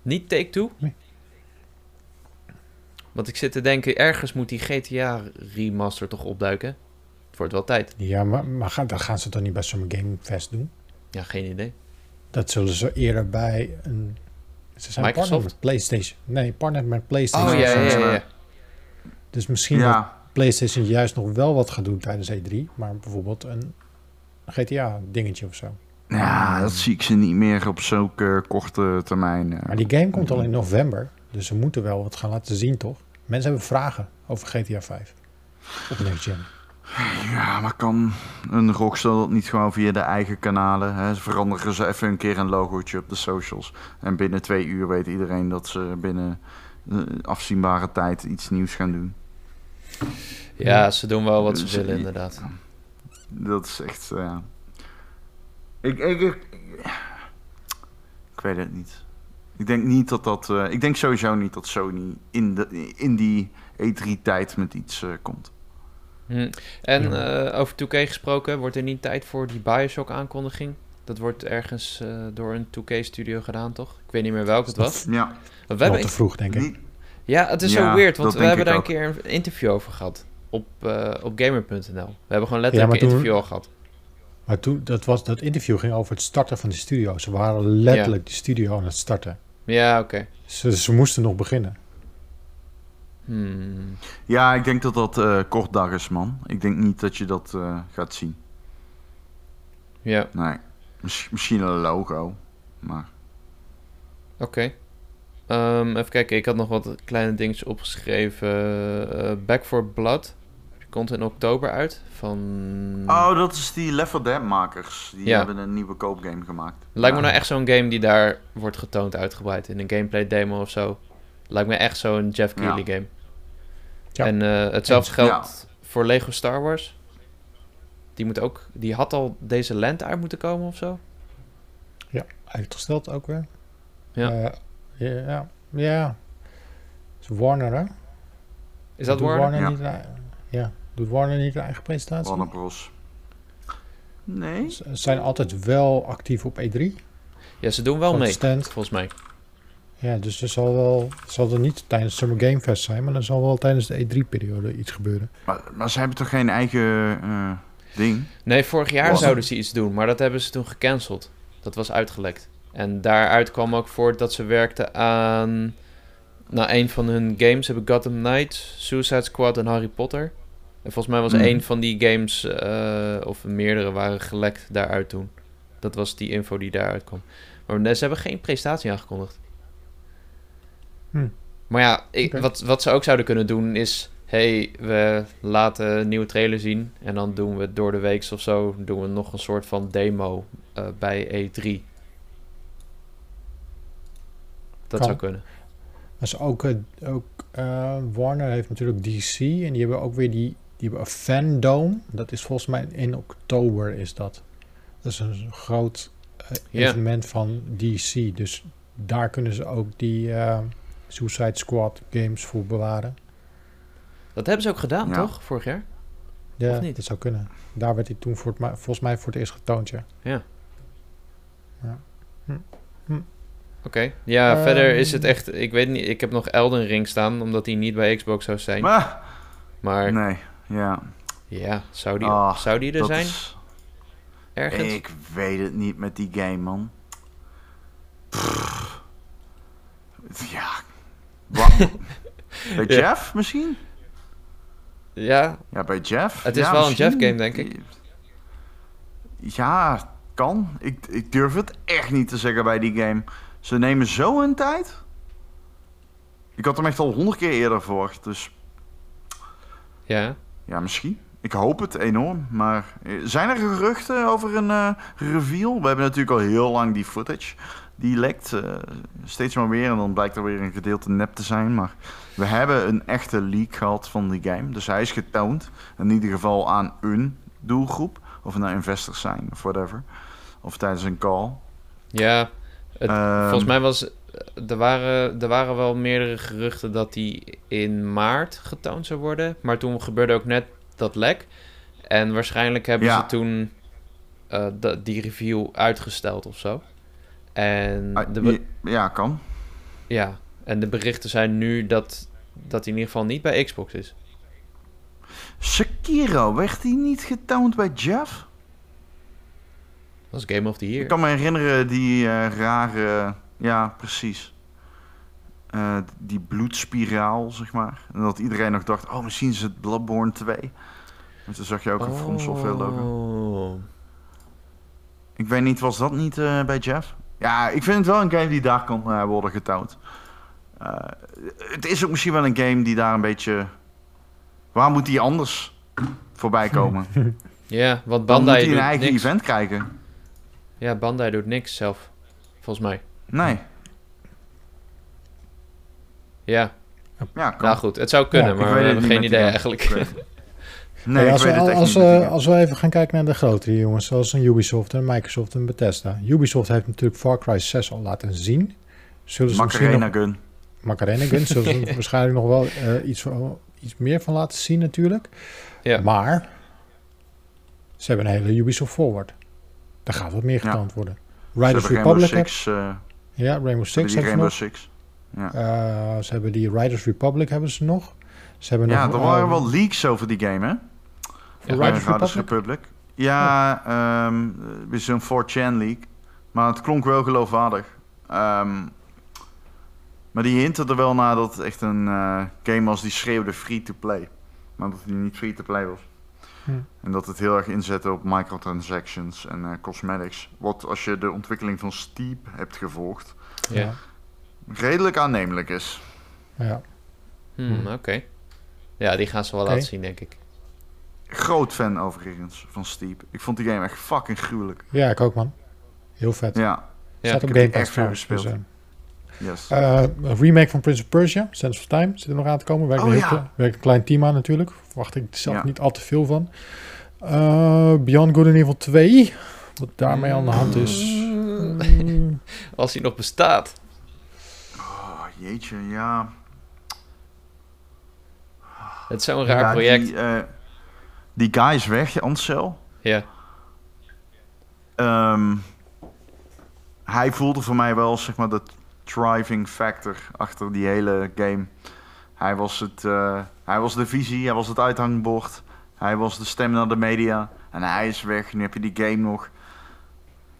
Niet Take-Two? Nee. Want ik zit te denken, ergens moet die GTA remaster toch opduiken? Het wordt wel tijd. Ja, maar, maar gaan, dat gaan ze toch niet bij Summer Game Fest doen? Ja, geen idee. Dat zullen ze eerder bij een... Ze zijn Microsoft? partner met PlayStation. Nee, partner met PlayStation. Oh ja, ja, ja. ja. Dus misschien dat Ja, PlayStation juist nog wel wat gaat doen tijdens E3. Maar bijvoorbeeld een GTA-dingetje of zo. ja, dat zie ik ze niet meer op zulke korte termijn. eh. Maar die game komt al in november. Dus ze moeten wel wat gaan laten zien, toch? Mensen hebben vragen over GTA 5. Op Next Gen. Ja, maar kan een Rockstar dat niet gewoon via de eigen kanalen? Hè? Ze veranderen ze even een keer een logootje op de socials. En binnen twee uur weet iedereen dat ze binnen eh, afzienbare tijd iets nieuws gaan doen. Ja, ze doen wel wat ze Dus, willen, eh, inderdaad. Dat is echt, eh, ja. Ik, ik, ik, ik weet het niet. Ik denk niet dat dat. eh, ik denk sowieso niet dat Sony in, de, in die E3-tijd met iets eh, komt. Hm. En Ja. eh, over 2K gesproken, wordt er niet tijd voor die Bioshock-aankondiging? Dat wordt ergens eh, door een 2K-studio gedaan, toch? Ik weet niet meer welk het was. Ja, Want we hebben te vroeg, denk ik. Ja, het is Ja, zo weird, want we hebben daar een keer een interview over gehad. Op, eh, op gamer.nl. We hebben gewoon letterlijk Ja, een interview al gehad. Maar toen, dat, was, dat interview ging over het starten van de studio. Ze waren letterlijk de studio aan het starten. Ja, oké. Ze, ze moesten nog beginnen. Hmm. ja, ik denk dat dat eh kort dag is, man. Ik denk niet dat je dat eh, gaat zien. Ja, Nee. Miss- misschien een logo. Maar oké. Ehm, even kijken, ik had nog wat kleine dingetjes opgeschreven. Eh, Back for Blood. Komt in oktober uit. Van... Oh, dat is die 4 Dead makers. Die Ja. hebben een nieuwe koopgame gemaakt. Lijkt me nou echt zo'n game die daar wordt getoond uitgebreid in een gameplay demo of zo. Lijkt me echt zo'n Jeff Keighley Ja. game. Ja. En eh, hetzelfde geldt voor Lego Star Wars. Die, moet ook, die had al deze lente uit moeten komen of zo. Ja, uitgesteld ook weer. Ja. Eh, ja, ja. is Warner, hè? Is dat Warner? Ja. niet ei- ja, doet Warner niet een eigen presentatie? Warner Bros. Nee? Ze zijn altijd wel actief op E3. Ja, ze doen wel mee, stand. volgens mij. Ja, dus er zal wel, het zal er niet tijdens Summer Game Fest zijn, maar er zal wel tijdens de E3-periode iets gebeuren. Maar, maar ze hebben toch geen eigen eh, ding? Nee, vorig jaar Was- zouden ze iets doen, maar dat hebben ze toen gecanceld. Dat was uitgelekt. En daaruit kwam ook voort dat ze werkten aan... Nou, een van hun games hebben Gotham Knights, Suicide Squad en Harry Potter. En volgens mij was Mhm. één van die games, eh, of meerdere, waren gelekt daaruit toen. Dat was die info die daaruit kwam. Maar ze hebben geen presentatie aangekondigd. Hm. Maar ja, ik, wat, wat ze ook zouden kunnen doen is... hey, we laten een nieuwe trailer zien... en dan doen we door de week of zo... doen we nog een soort van demo eh, bij E3. Dat Kan. zou kunnen. Dus ook, eh, ook eh, Warner heeft natuurlijk DC en die hebben ook weer die, die hebben een fandome. Dat is volgens mij in oktober is dat. Dat is een groot Ja. evenement van DC. Dus daar kunnen ze ook die eh, Suicide Squad games voor bewaren. Dat hebben ze ook gedaan, Ja. toch? Vorig jaar? Ja, Of niet? dat zou kunnen. Daar werd hij toen voor het, volgens mij voor het eerst getoond, ja. Ja. Ja. Hm. Oké. Ja, Ehm. verder is het echt... Ik weet niet, ik heb nog Elden Ring staan... omdat die niet bij Xbox zou zijn. Maar, Maar nee, ja. ja, zou die, zou die er zijn? is- Ergens? ik weet het niet met die game, man. Pff. Ja. Wat? bij Ja. Jeff misschien? Ja, Ja, bij Jeff. Het is Ja, wel een. Jeff-game, denk ik. Ja, kan. Ik, ik durf het echt niet te zeggen bij die game. Ze nemen zo hun tijd. Ik had hem echt al honderd keer eerder verwacht. Dus ja. Ja, misschien. Ik hoop het enorm. Maar eh, zijn er geruchten over een eh, reveal? We hebben natuurlijk al heel lang die footage. Die lekt eh, steeds maar weer. En dan blijkt er weer een gedeelte nep te zijn. Maar we hebben een echte leak gehad van die game. Dus hij is getoond. In ieder geval aan een doelgroep. Of het nou investors zijn of whatever. Of tijdens een call. Ja, Het- Ehm, volgens mij was... Er waren, er waren wel meerdere geruchten dat die in maart getoond zou worden. Maar toen gebeurde ook net dat lek. En waarschijnlijk hebben Ja. ze toen eh, die review uitgesteld of zo. En ah, de, ja, kan. ja, en de berichten zijn nu dat, dat hij in ieder geval niet bij Xbox is. Sekiro, werd die niet getoond bij Jeff? Dat is Game of the Year. Ik kan me herinneren die eh, rare... Ja, precies. Eh, die bloedspiraal, zeg maar. En dat iedereen nog dacht, oh, misschien is het Bloodborne 2. En toen zag je ook een From Software logo. Oh. Ik weet niet, was dat niet eh, bij Jeff? Ja, ik vind het wel een game die daar kan eh, worden getoond. Eh, het is ook misschien wel een game die daar een beetje... Waar moet die anders voorbij komen? Ja, want Dan moet Bandai hij een eigen niks. event krijgen. Ja, Bandai doet niks zelf. Volgens mij. Nee. Ja, Ja, kan. nou goed. Het zou kunnen, Ja, maar we hebben geen idee eigenlijk. Nee, als, we, als, we, als we even gaan kijken naar de grotere jongens, zoals een Ubisoft, een Microsoft en Bethesda. Ubisoft heeft natuurlijk Far Cry 6 al laten zien. Zullen ze misschien Macarena nog, Gun. Macarena Gun, zullen ze waarschijnlijk nog wel eh, iets, iets meer van laten zien natuurlijk. Ja. Maar ze hebben een hele Ubisoft Forward. Daar gaat wat meer Ja. getoond worden. Riders Rainbow Republic, Six. eh, ja, Rainbow Six hebben Rainbow ze nog. Six. Ja, Eh, ze hebben die Riders Republic hebben ze nog. Ze hebben ja nog, er waren eh, wel leaks over die game, hè? Ja, Riders Republic. Republic. Ja, ehm er is een 4chan leak. Maar het klonk wel geloofwaardig. Ehm, maar die hinten er wel naar dat het echt een eh, game was die schreeuwde free-to-play. Maar dat die niet free-to-play was. Hm. En dat het heel erg inzette op microtransactions en eh, cosmetics. Wat als je de ontwikkeling van Steep hebt gevolgd, Ja. redelijk aannemelijk is. Ja. Hmm, Oké. Ja, die gaan ze wel laten zien, denk ik. Groot fan overigens van Steep. Ik vond die game echt fucking gruwelijk. ja, ik ook man. Heel vet. Ja, Ja, Staat op Game Pass echt veel trouwens, dus, eh, yes. Eh, een remake van Prince of Persia, Sense of Time, zit er nog aan te komen. Werkt, Oh, ja. werkt een klein team aan natuurlijk. Verwacht ik zelf Ja. niet al te veel van. Eh, Beyond Good and Evil 2, wat daarmee aan de hand is. Als hij nog bestaat. Oh, jeetje, ja. Het is zo'n raar Ja, project. Die, eh, die guy is weg, Ansel. Ja. Ehm, hij voelde voor mij wel zeg maar de driving factor achter die hele game. Hij was, het, eh, hij was de visie, hij was het uithangbord. Hij was de stem naar de media. En hij is weg. Nu heb je die game nog.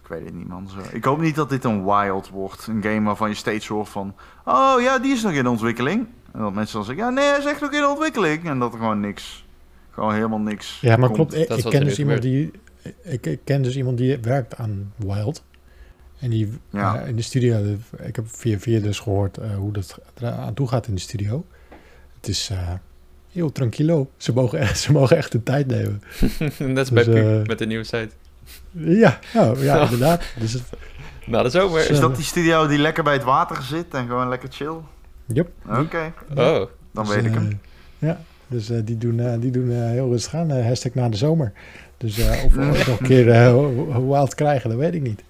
Ik weet het niet, man. Zo. Ik hoop niet dat dit een wild wordt. Een game waarvan je steeds hoort van... Oh ja, die is nog in ontwikkeling. En dat mensen dan zeggen... Ja, nee, hij is echt nog in ontwikkeling. En dat er gewoon niks... Gewoon helemaal niks Ja, maar komt. klopt. Ik, ken dus iemand die. Ik, ik ken dus iemand die werkt aan Wild. En die Ja. eh, in de studio. Ik heb via via dus gehoord eh, hoe dat er aan toe gaat in de studio. Het is eh, heel tranquilo. Ze mogen, echt, ze mogen echt de tijd nemen. Net als bij Dus, eh, met de nieuwe site. Ja, nou, ja inderdaad. Dus het, Nou, dat is over. Is dat die studio die lekker bij het water zit en gewoon lekker chill? yep, Oké, Oh, dan dus, weet ik eh, hem. Ja, dus eh, die doen, eh, die doen eh, heel rustig aan. eh, hashtag na de zomer. Dus eh, of we nog een keer Wild krijgen, dat weet ik niet.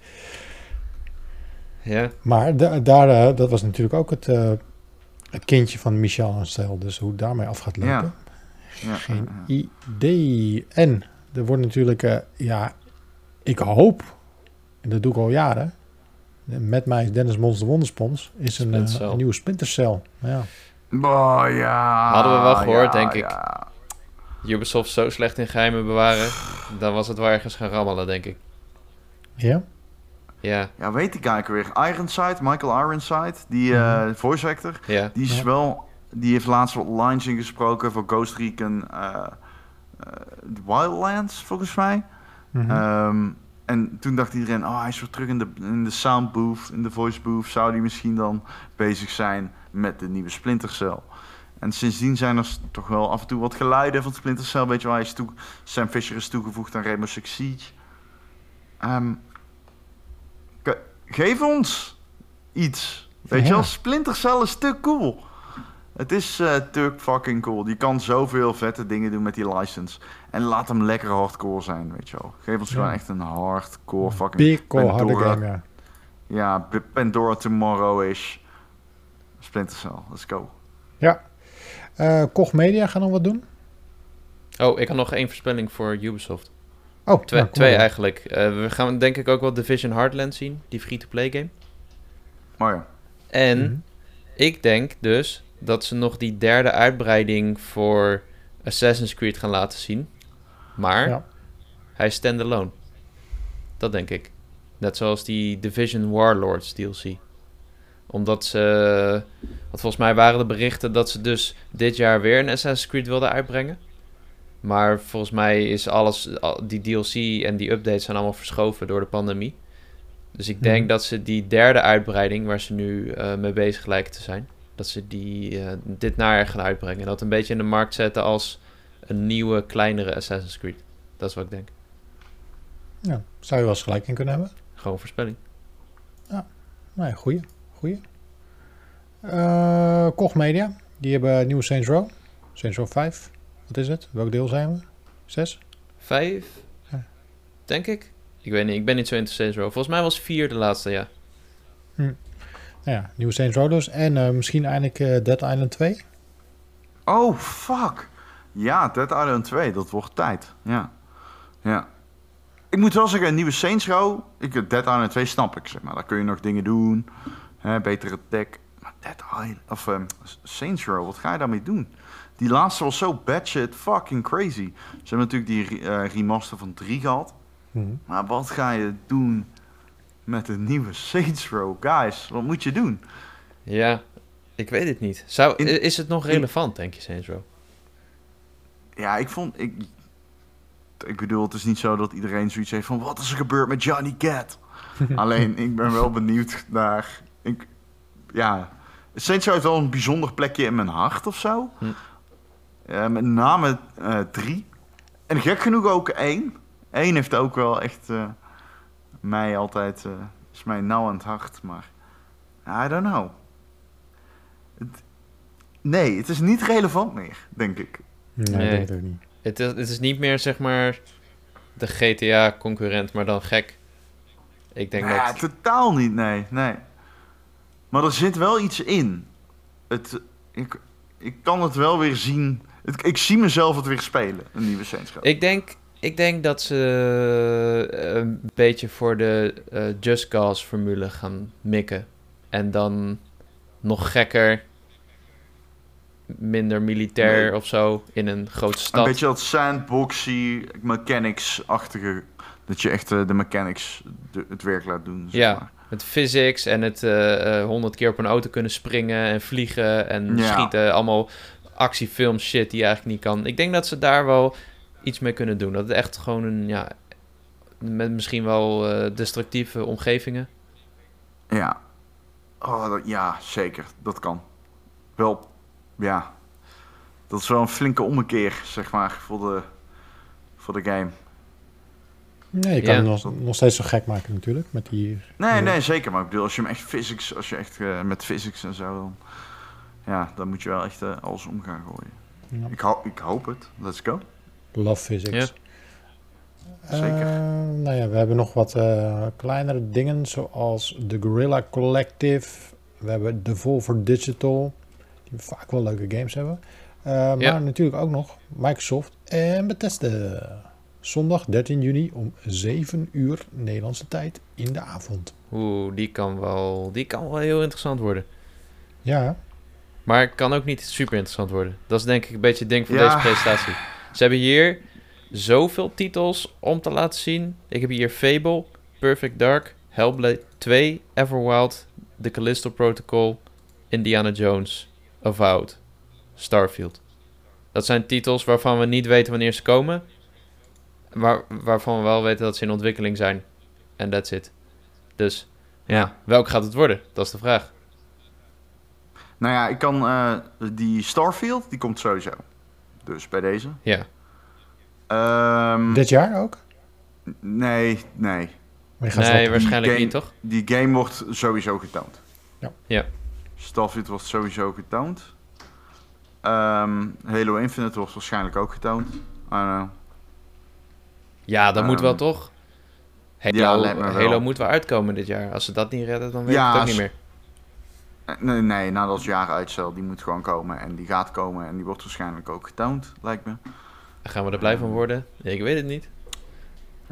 ja. Maar da- daar, dat was natuurlijk ook het, eh, het kindje van Michel Anstel. Dus hoe het daarmee af gaat lopen. Ja. Ja, Geen ja, idee. En er wordt natuurlijk, eh, ja, ik hoop, en dat doe ik al jaren. Met mij is Dennis Monster Wonderspons. Is een, eh, Splinter Cell. een nieuwe Splintercell. Ja. Oh, ja. Hadden we wel gehoord, ja, denk ik. ja. Ubisoft zo slecht in geheimen bewaren. Dan was het wel ergens gaan rammelen, denk ik. ja? Ja, Ja, weet die guy ook weer. Ironside, Michael Ironside, die eh, voice actor. ja. Die is Ja. wel... Die heeft laatst wat lines ingesproken voor Ghost Recon eh, eh, Wildlands, volgens mij. Mhm. Ehm, en toen dacht iedereen, oh, hij is weer terug in de, in de sound booth, in de voice booth. Zou die misschien dan bezig zijn met de nieuwe Splinter Cell? En sindsdien zijn er toch wel af en toe wat geluiden van Splinter Cell. Weet je wel, hij is toe, Sam Fisher is toegevoegd aan Rainbow Six Siege. Ehm, geef ons iets. Weet je Ja. wel, Splinter Cell is te cool. Het is eh, te fucking cool. Die kan zoveel vette dingen doen met die license. En laat hem lekker hardcore zijn, weet je wel. Geef ons Ja. gewoon echt een hardcore fucking... Big Pandora. game, ja. Ja, Pandora Tomorrow-ish. Splinter Cell, let's go. Eh, Koch Media gaan nog wat doen? Oh, ik had nog één voorspelling voor Ubisoft. Oh, Twee, nou, twee eigenlijk. Eh, we gaan denk ik ook wel Division Heartland zien. Die free-to-play game. Maar ja, En Mhm. ik denk dus dat ze nog die derde uitbreiding voor Assassin's Creed gaan laten zien. Maar Ja. hij is standalone. Dat denk ik. Net zoals die Division Warlords DLC. Omdat ze... Want volgens mij waren de berichten dat ze dus dit jaar weer een Assassin's Creed wilden uitbrengen. Maar volgens mij is alles... al- Die DLC en die updates zijn allemaal verschoven door de pandemie. Dus ik denk Mhm. dat ze die derde uitbreiding, waar ze nu eh, mee bezig lijken te zijn, dat ze die eh, dit najaar gaan uitbrengen. En dat een beetje in de markt zetten als een nieuwe, kleinere Assassin's Creed. Dat is wat ik denk. Ja, zou je wel eens gelijk in kunnen hebben. Gewoon voorspelling. Nou ja, goeie. goeie. Eh, Koch Media, die hebben nieuwe Saints Row. Saints Row 5. Wat is het? Welk deel zijn we? 6? Vijf? Ja. Denk ik. Ik weet niet, ik ben niet zo interesseerd. Zo. Volgens mij was vier de laatste, ja. Nou ja, nieuwe Saints Row dus. En eh, misschien eindelijk eh, Dead Island 2. Oh, fuck. Ja, Dead Island 2, dat wordt tijd. Ja. Ja. Ik moet wel zeggen, een nieuwe Saints Row... Ik, Dead Island 2 snap ik, zeg maar. Daar kun je nog dingen doen. Hè, betere tech. Maar Dead Island... Of ehm, Saints Row, wat ga je daarmee doen? Die laatste was zo batshit fucking crazy. Ze hebben natuurlijk die eh, remaster van 3 gehad. Mhm. Maar wat ga je doen met een nieuwe Saints Row? Guys, wat moet je doen? Ja, ik weet het niet. Zou, In- is het nog relevant, denk je, Saints Row? Ja, ik vond... Ik, ik bedoel, het is niet zo dat iedereen zoiets heeft van... Wat is er gebeurd met Johnny Cat? Alleen, ik ben wel benieuwd naar... Ik, ja, Saints Row heeft wel een bijzonder plekje in mijn hart of zo. Hm. Eh, met name eh, drie. En gek genoeg ook één. Eén heeft ook wel echt... eh, mij altijd... eh, is mij nauw aan het hart, maar... I don't know. Het- nee, het is niet relevant meer, denk ik. Nee, Nee. ik denk het ook niet. Het is, het is niet meer, zeg maar, de GTA-concurrent, maar dan gek. Ik denk ja, dat... totaal niet, nee, nee. Maar er zit wel iets in. Het, ik, ik kan het wel weer zien Het- ik zie mezelf het weer spelen, een nieuwe Saints Row. Ik denk, ik denk dat ze eh, een beetje voor de eh, Just Cause formule gaan mikken. En dan nog gekker, minder militair Nee. of zo in een grote Een stad. beetje dat sandboxy, mechanics-achtige. Dat je echt eh, de mechanics de- het werk laat doen. Zeg Ja. maar. Met physics en het honderd keer op een auto kunnen springen en vliegen en Ja. schieten. Allemaal actiefilm shit die je eigenlijk niet kan. Ik denk dat ze daar wel iets mee kunnen doen. Dat het echt gewoon een, ja, met misschien wel eh, destructieve omgevingen. Ja. Oh, dat- ja, zeker. Dat kan. Wel, ja. Dat is wel een flinke ommekeer, zeg maar, voor de, voor de game. Nee, je kan Ja. het nog, nog steeds zo gek maken natuurlijk. Met die, Nee, nee, zeker. Maar ik bedoel, als je hem echt physics, als je echt eh, met physics en zo, dan, ja, dan moet je wel echt eh, alles om gaan gooien. ja, Ik, ho ik hoop het. Let's go. love physics. Zeker. Eh, nou ja, we hebben nog wat eh, kleinere dingen, zoals de Guerrilla Collective. We hebben Devolver Digital, die vaak wel leuke games hebben. Eh, Ja. Maar natuurlijk ook nog Microsoft en Bethesda. Zondag 13 juni om 7 uur Nederlandse tijd in de avond. Oeh, die kan wel, die kan wel heel interessant worden. Ja, Maar het kan ook niet super interessant worden. Dat is denk ik een beetje het ding van Ja. deze presentatie. Ze hebben hier zoveel titels om te laten zien. Ik heb hier Fable, Perfect Dark, Hellblade 2, Everwild, The Callisto Protocol, Indiana Jones, Avowed, Starfield. Dat zijn titels waarvan we niet weten wanneer ze komen. Maar waarvan we wel weten dat ze in ontwikkeling zijn. En that's it. Dus ja, welk gaat het worden? Dat is de vraag. Nou ja, ik kan, eh, die Starfield, die komt sowieso. Dus bij deze. Ja. Ehm, dit jaar ook? Nee, nee. Nee, waarschijnlijk game- niet, toch? Die game wordt sowieso getoond. Ja. Ja. Starfield wordt sowieso getoond. Ehm, Halo Infinite wordt waarschijnlijk ook getoond. I don't know. Ja, dat moet Ehm, wel toch? Halo, ja, wel. Halo moet wel uitkomen dit jaar. Als ze dat niet redden, dan weet Ja, ik het ook niet meer. Eh, Nee, nee, nadat het jaar uitstel, die moet gewoon komen. En die gaat komen en die wordt waarschijnlijk ook getoond, lijkt me. Gaan we er blij van worden? Ik weet het niet.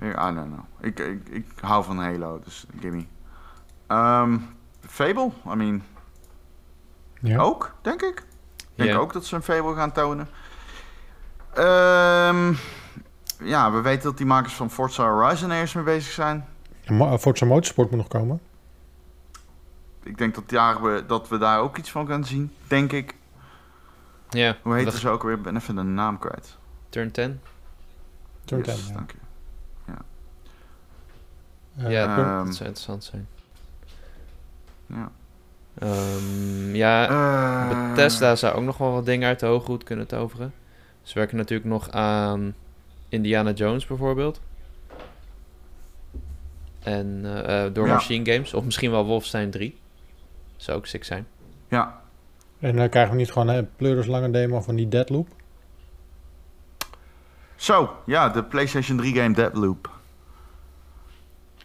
I don't know. Ik, ik, ik hou van Halo, dus gimme. Ehm Fable, I mean, Ja. ook, denk ik. Ik denk Ja. ook dat ze een Fable gaan tonen. Ehm, ja, we weten dat die makers van Forza Horizon ergens mee bezig zijn. Mo- Forza Motorsport moet nog komen. Ik denk dat, daar we, dat we daar ook iets van gaan zien, denk ik. Ja, Hoe heet dat- ze ook weer? Ik ben even de naam kwijt. Turn 10? Turn Yes, 10, ja. dank je. Ja, Ehm, dat zou interessant zijn. Ja. Ehm, ja, Eh, Bethesda zou ook nog wel wat dingen uit de hoge hoed kunnen toveren. Ze werken natuurlijk nog aan Indiana Jones bijvoorbeeld. En eh, eh, door Ja. Machine Games. Of misschien wel Wolfenstein 3. Zou ook sick zijn. Ja, En dan krijgen we niet gewoon een pleuris lange demo van die Deadloop. Zo, ja, de PlayStation 3 game Deadloop.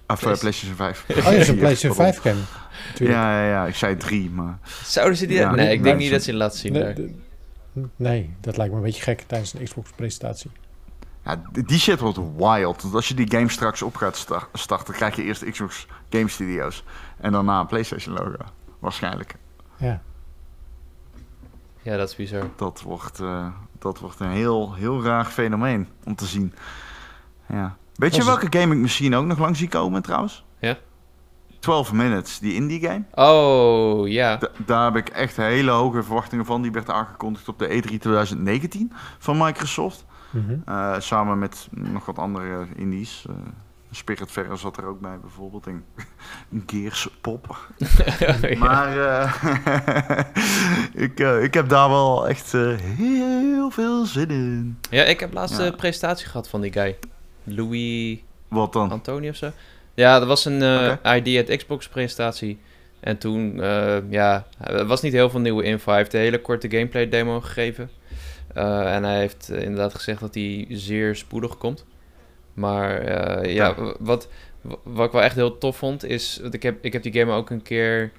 Of eh, Play- PlayStation 5. Oh, ja, dat is een PlayStation pardon. 5 game. Natuurlijk. Ja, ja, ja, ik zei 3, maar... Zouden ze die... Ja. nee, ik denk niet dat ze die laten zien Nee, nee, dat lijkt me een beetje gek tijdens een Xbox-presentatie. Ja, die shit wordt wild. Want als je die game straks op gaat sta- starten, krijg je eerst Xbox Game Studios. En daarna een PlayStation logo. Waarschijnlijk. Ja. Ja, dat is bizar. Dat wordt, eh, dat wordt een heel, heel raar fenomeen om te zien. Ja. Weet je welke game ik misschien ook nog lang zie komen trouwens? Ja? 12 Minutes, die indie game. Oh, ja. Da- daar heb ik echt hele hoge verwachtingen van. Die werd aangekondigd op de E E3 2019 van Microsoft. Mhm. Eh, samen met nog wat andere indies. Eh Spirit Fair zat er ook bij bijvoorbeeld. En Gears Pop. Ja. Maar eh, ik, eh, ik heb daar wel echt eh, heel veel zin in. Ja, ik heb laatst Ja. een presentatie gehad van die guy. Louis Wat dan? Antoni of zo. Ja, dat was een Oké. ID at Xbox presentatie. En toen, ja, er was niet heel veel nieuwe info. Hij heeft een hele korte gameplay demo gegeven. En hij heeft inderdaad gezegd dat hij zeer spoedig komt. Maar eh, ja, wat, wat ik wel echt heel tof vond is... Want ik heb, ik heb die game ook een keer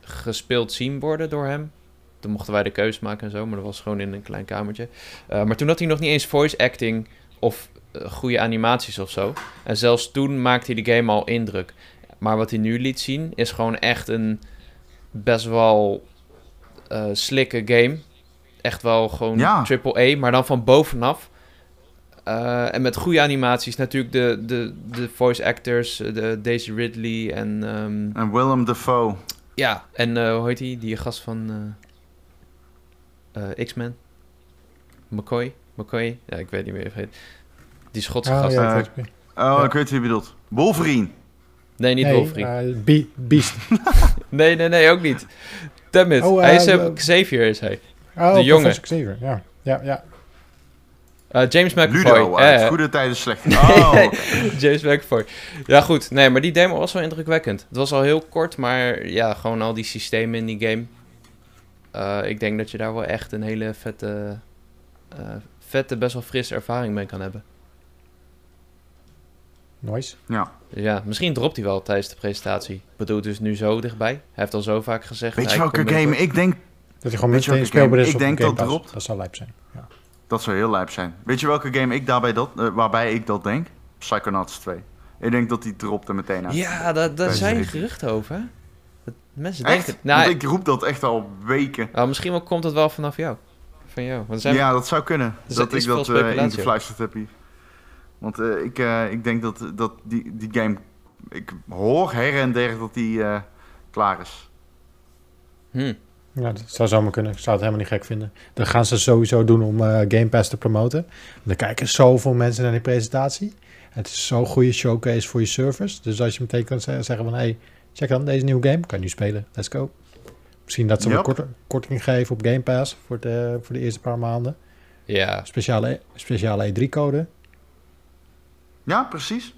gespeeld zien worden door hem. toen mochten wij de keuze maken en zo, maar dat was gewoon in een klein kamertje. Eh, maar toen had hij nog niet eens voice acting of eh, goede animaties of zo. En zelfs toen maakte hij de game al indruk. Maar wat hij nu liet zien is gewoon echt een best wel slikke game. Echt wel gewoon Ja. triple A, maar dan van bovenaf. Eh, en met goede animaties. Natuurlijk de, de, de voice actors, eh, de Daisy Ridley en... ehm, En Willem Dafoe. ja, en eh, hoe heet die? Die gast van eh, eh, X-Men? McCoy? McCoy? Ja, ik weet niet meer heet. Die Schotse Oh, gast. ja, ik weet het. Oh, Ja. ik weet wie je bedoelt. Wolverine. Nee, niet nee, Wolverine. Be- Beast. nee, nee, nee, ook niet. Damn it. Oh, hij is Xavier, is hij. Oh, De jongen. Xavier, ja. Ja, ja. Eh, James McAvoy. Ludo uit Eh, Goede Tijden Slechte. Oh, James McAvoy. Ja, goed. Nee, maar die demo was wel indrukwekkend. Het was al heel kort, maar ja, gewoon al die systemen in die game. Eh, ik denk dat je daar wel echt een hele vette, eh, vette, best wel frisse ervaring mee kan hebben. Nice. ja. Dus ja, misschien dropt hij wel tijdens de presentatie. Ik bedoel, het is nu zo dichtbij. Hij heeft al zo vaak gezegd... Weet je welke game ik denk Dat hij gewoon meteen speelbaar is Ik op denk Game dat erop- Dat zou lijp zijn. Ja. Dat zou heel lijp zijn. Weet je welke game ik daarbij dat, eh, waarbij ik dat denk? Psychonauts 2. Ik denk dat die dropt er meteen uit. Ja, daar, zijn de E3. geruchten over. hè? Dat mensen Echt? denken... Nou, Want ik roep dat echt al weken. oh, misschien wel komt het wel vanaf jou. Van jou. Want zijn Ja, dat zou kunnen. Dus dat is ik dat veel eh ingefluisterd heb hier. Want eh, ik, eh, ik denk dat, dat die, die game... Ik hoor her en der dat die eh, klaar is. Hm. Ja, dat zou zomaar kunnen. Ik zou het helemaal niet gek vinden. Dat gaan ze sowieso doen om eh, Game Pass te promoten. Want er kijken zoveel mensen naar die presentatie. Het is zo'n goede showcase voor je service. Dus als je meteen kan ze- zeggen van... Hey, check dan deze nieuwe game. Kan je nu spelen. Let's go. Misschien dat ze een korte, korting geven op Game Pass voor de, voor de eerste paar maanden. Ja, Speciale, speciale E3-code. Ja, precies.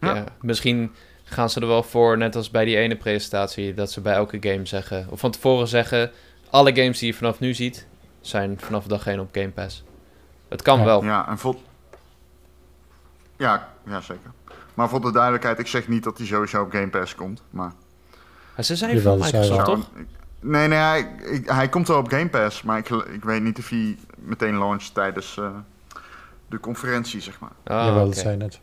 Ja. Ja. misschien gaan ze er wel voor, net als bij die ene presentatie, dat ze bij elke game zeggen, of van tevoren zeggen, alle games die je vanaf nu ziet, zijn vanaf dag 1 op Game Pass. Het kan Ja. wel. Ja, en voor... Ja, ja, zeker. Maar voor de duidelijkheid, ik zeg niet dat die sowieso op Game Pass komt. Maar... Maar ze zijn van Microsoft, wel. toch? Nee, nee, hij, ik- hij komt wel op Game Pass. Maar ik, ik weet niet of hij meteen launcht tijdens eh, de conferentie, zeg maar. Ah, Jawel, dat zei je net.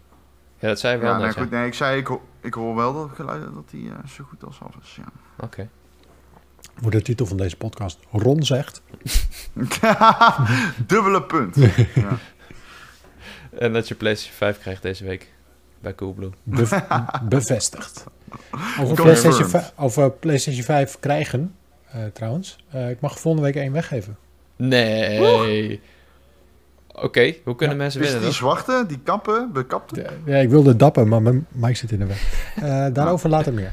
Ja, dat zei je wel Ja, nee, net, ja. goed, nee, ik zei, ik, ho- ik hoor wel dat geluid dat hij eh, zo goed als af is. Ja. Oké. Wordt de titel van deze podcast. Ron zegt. Dubbele punt. Ja. En dat je PlayStation 5 krijgt deze week bij Coolblue. Bev- bevestigd. Over. PlayStation, 5, over PlayStation 5 krijgen, eh, trouwens. Eh, ik mag volgende week één weggeven. Nee. Oké, hoe kunnen Ja, mensen Is winnen die zwarte, die kappen, bekapte? Ja, ik wilde dappen, maar mijn mic zit in de weg. Eh, daarover later meer.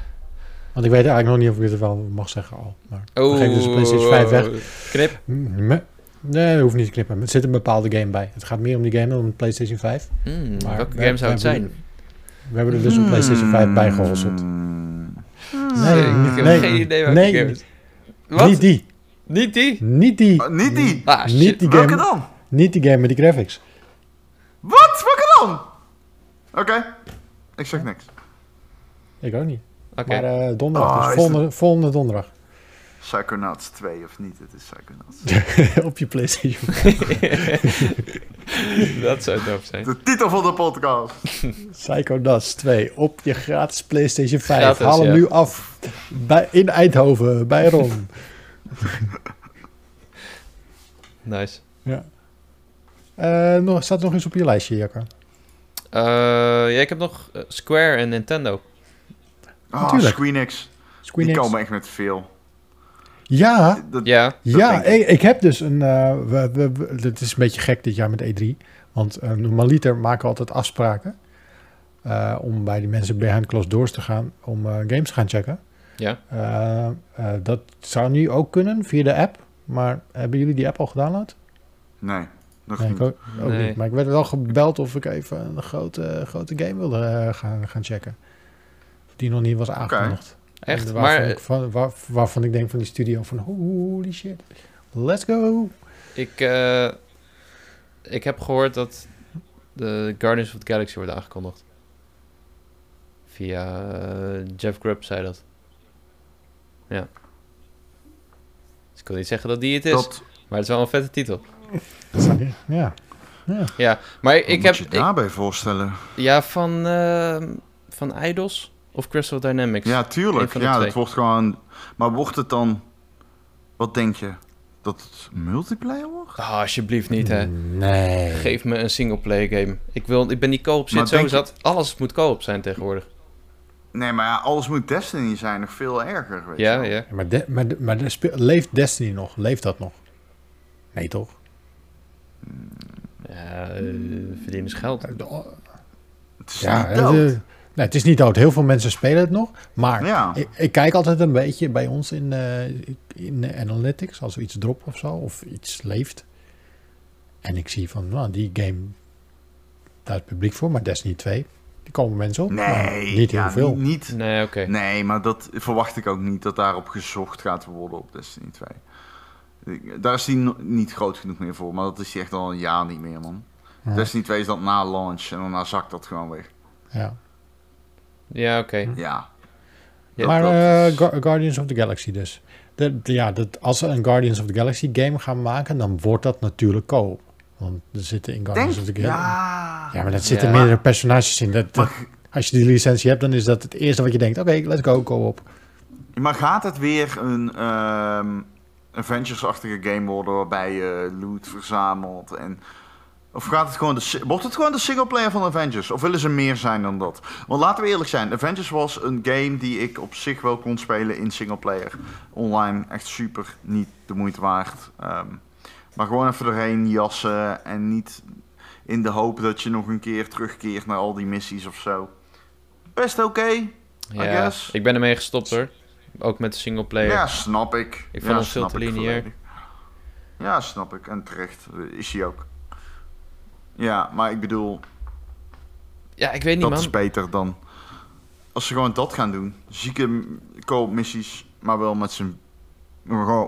Want ik weet eigenlijk nog niet of ik het wel mag zeggen al. Maar we geven dus PlayStation 5 weg. Knip. Me- Nee, dat hoeft niet te knippen. Er zit een bepaalde game bij. Het gaat meer om die game dan om de PlayStation 5. Hmm, Maar welke we- game zou het we zijn? We hebben er dus een PlayStation 5 bij gehosseld. Hmm. Nee, ik heb nee, geen idee welke nee. game het is. Wat? Niet die. Niet die? Niet die. Oh, niet die. Ah, shit. Niet die Welke game. dan? Niet die game met die graphics. Wat? Welke dan? Oké, ik zeg niks. Ik ook niet. Oké. Maar eh, donderdag, Oh, dus volgende, volgende donderdag. Psychonauts 2 of niet? Het is Psychonauts. Op je PlayStation. dat zou doof zijn. De titel van de podcast. Psychonauts 2 op je gratis PlayStation 5. Gratis, Haal hem ja. nu af bij, in Eindhoven, bij Ron. Nice. ja. Eh, nog, staat er nog eens op je lijstje, Jacco? Eh, ja, ik heb nog eh, Square en Nintendo. Ah, Natuurlijk. Squeenix. Die Squeenix. komen echt met veel. Ja, Dat, Ja. dat ja ik. ik heb dus een... eh, we, we, we- het is een beetje gek dit jaar met E3. Want uh, normaliter maken we altijd afspraken. eh, om bij die mensen behind closed doors te gaan. Om eh, games te gaan checken. Ja. Eh, eh, dat zou nu ook kunnen via de app. Maar hebben jullie die app al gedownload? Nee, nog Nee, ik ook, ook Nee. niet. Maar ik werd wel gebeld of ik even een grote, grote game wilde eh, gaan, gaan checken. Of die nog niet was aangekondigd. Echt? Maar ik, van, waar, waarvan ik denk van die studio van holy shit. Let's go. ik, eh, ik heb gehoord dat de Guardians of the Galaxy wordt aangekondigd. Via eh, Jeff Grubb zei dat. Ja. Dus ik wil niet zeggen dat die het is, Dat, maar het is wel een vette titel. Dat niet- Ja. Ja, maar wat ik moet heb... je ik- daarbij voorstellen? ja, van, eh, van Idols of Crystal Dynamics. Ja, tuurlijk. Ja, het wordt gewoon... Maar wordt het dan... Wat denk je? Dat het multiplayer wordt? Ah, alsjeblieft niet, hè. Nee. Geef me een singleplayer game. Ik, wil, ik ben co-op Maar zit zo je- zat. Alles moet co-op zijn tegenwoordig. Nee, maar ja, alles moet Destiny zijn. Nog veel erger, weet Ja, je ja. Maar, de, maar, de- maar de leeft Destiny nog? Leeft dat nog? Nee, toch? Ja, eh, verdienen ze geld. De- Het is Ja, niet het, dood. nee, het is niet dood. Heel veel mensen spelen het nog. Maar Ja. ik, ik kijk altijd een beetje bij ons in, eh, in de analytics. Als er iets dropt of zo. Of iets leeft. En ik zie van, nou, die game... Daar is publiek voor. Maar Destiny 2, die komen mensen op. maar Nee, niet heel ja, veel. Niet, niet- Nee, oké. Nee, maar dat verwacht ik ook niet dat daarop gezocht gaat worden op Destiny 2. Daar is die no- niet groot genoeg meer voor, maar dat is die echt al een jaar niet meer, man. Ja. Destiny 2 is dat na launch en daarna zakt dat gewoon weg. Ja. Ja, oké. Ja. Ja, maar eh, Gu- Guardians of the Galaxy dus. De, de- ja, dat, als ze een Guardians of the Galaxy game gaan maken, dan wordt dat natuurlijk co-op. Want er zitten in Guardians Denk, of the Galaxy... ja. Ja, maar dat zitten Ja. meerdere personages in. Dat, als je die licentie hebt, dan is dat het eerste wat je denkt. Oké, let's go, co-op. maar gaat het weer een ehm, Avengers-achtige game worden waarbij je loot verzamelt en... Of gaat het gewoon de, wordt het gewoon de singleplayer van Avengers? Of willen ze meer zijn dan dat? Want laten we eerlijk zijn, Avengers was een game die ik op zich wel kon spelen in singleplayer. Online echt super niet de moeite waard. Ehm, maar gewoon even erheen jassen en niet in de hoop dat je nog een keer terugkeert naar al die missies of zo. Best oké. Ja, guess. ik ben ermee gestopt hoor. Ook met de singleplayer. Ja, snap ik. Ik ja, vond het veel snap te ik lineair. Ja, snap ik. En terecht eh, is hij ook. Ja, maar ik bedoel, Ja, ik weet niet dat man. is beter dan... Als ze gewoon dat gaan doen. Zieke co-op missies, maar wel met z'n...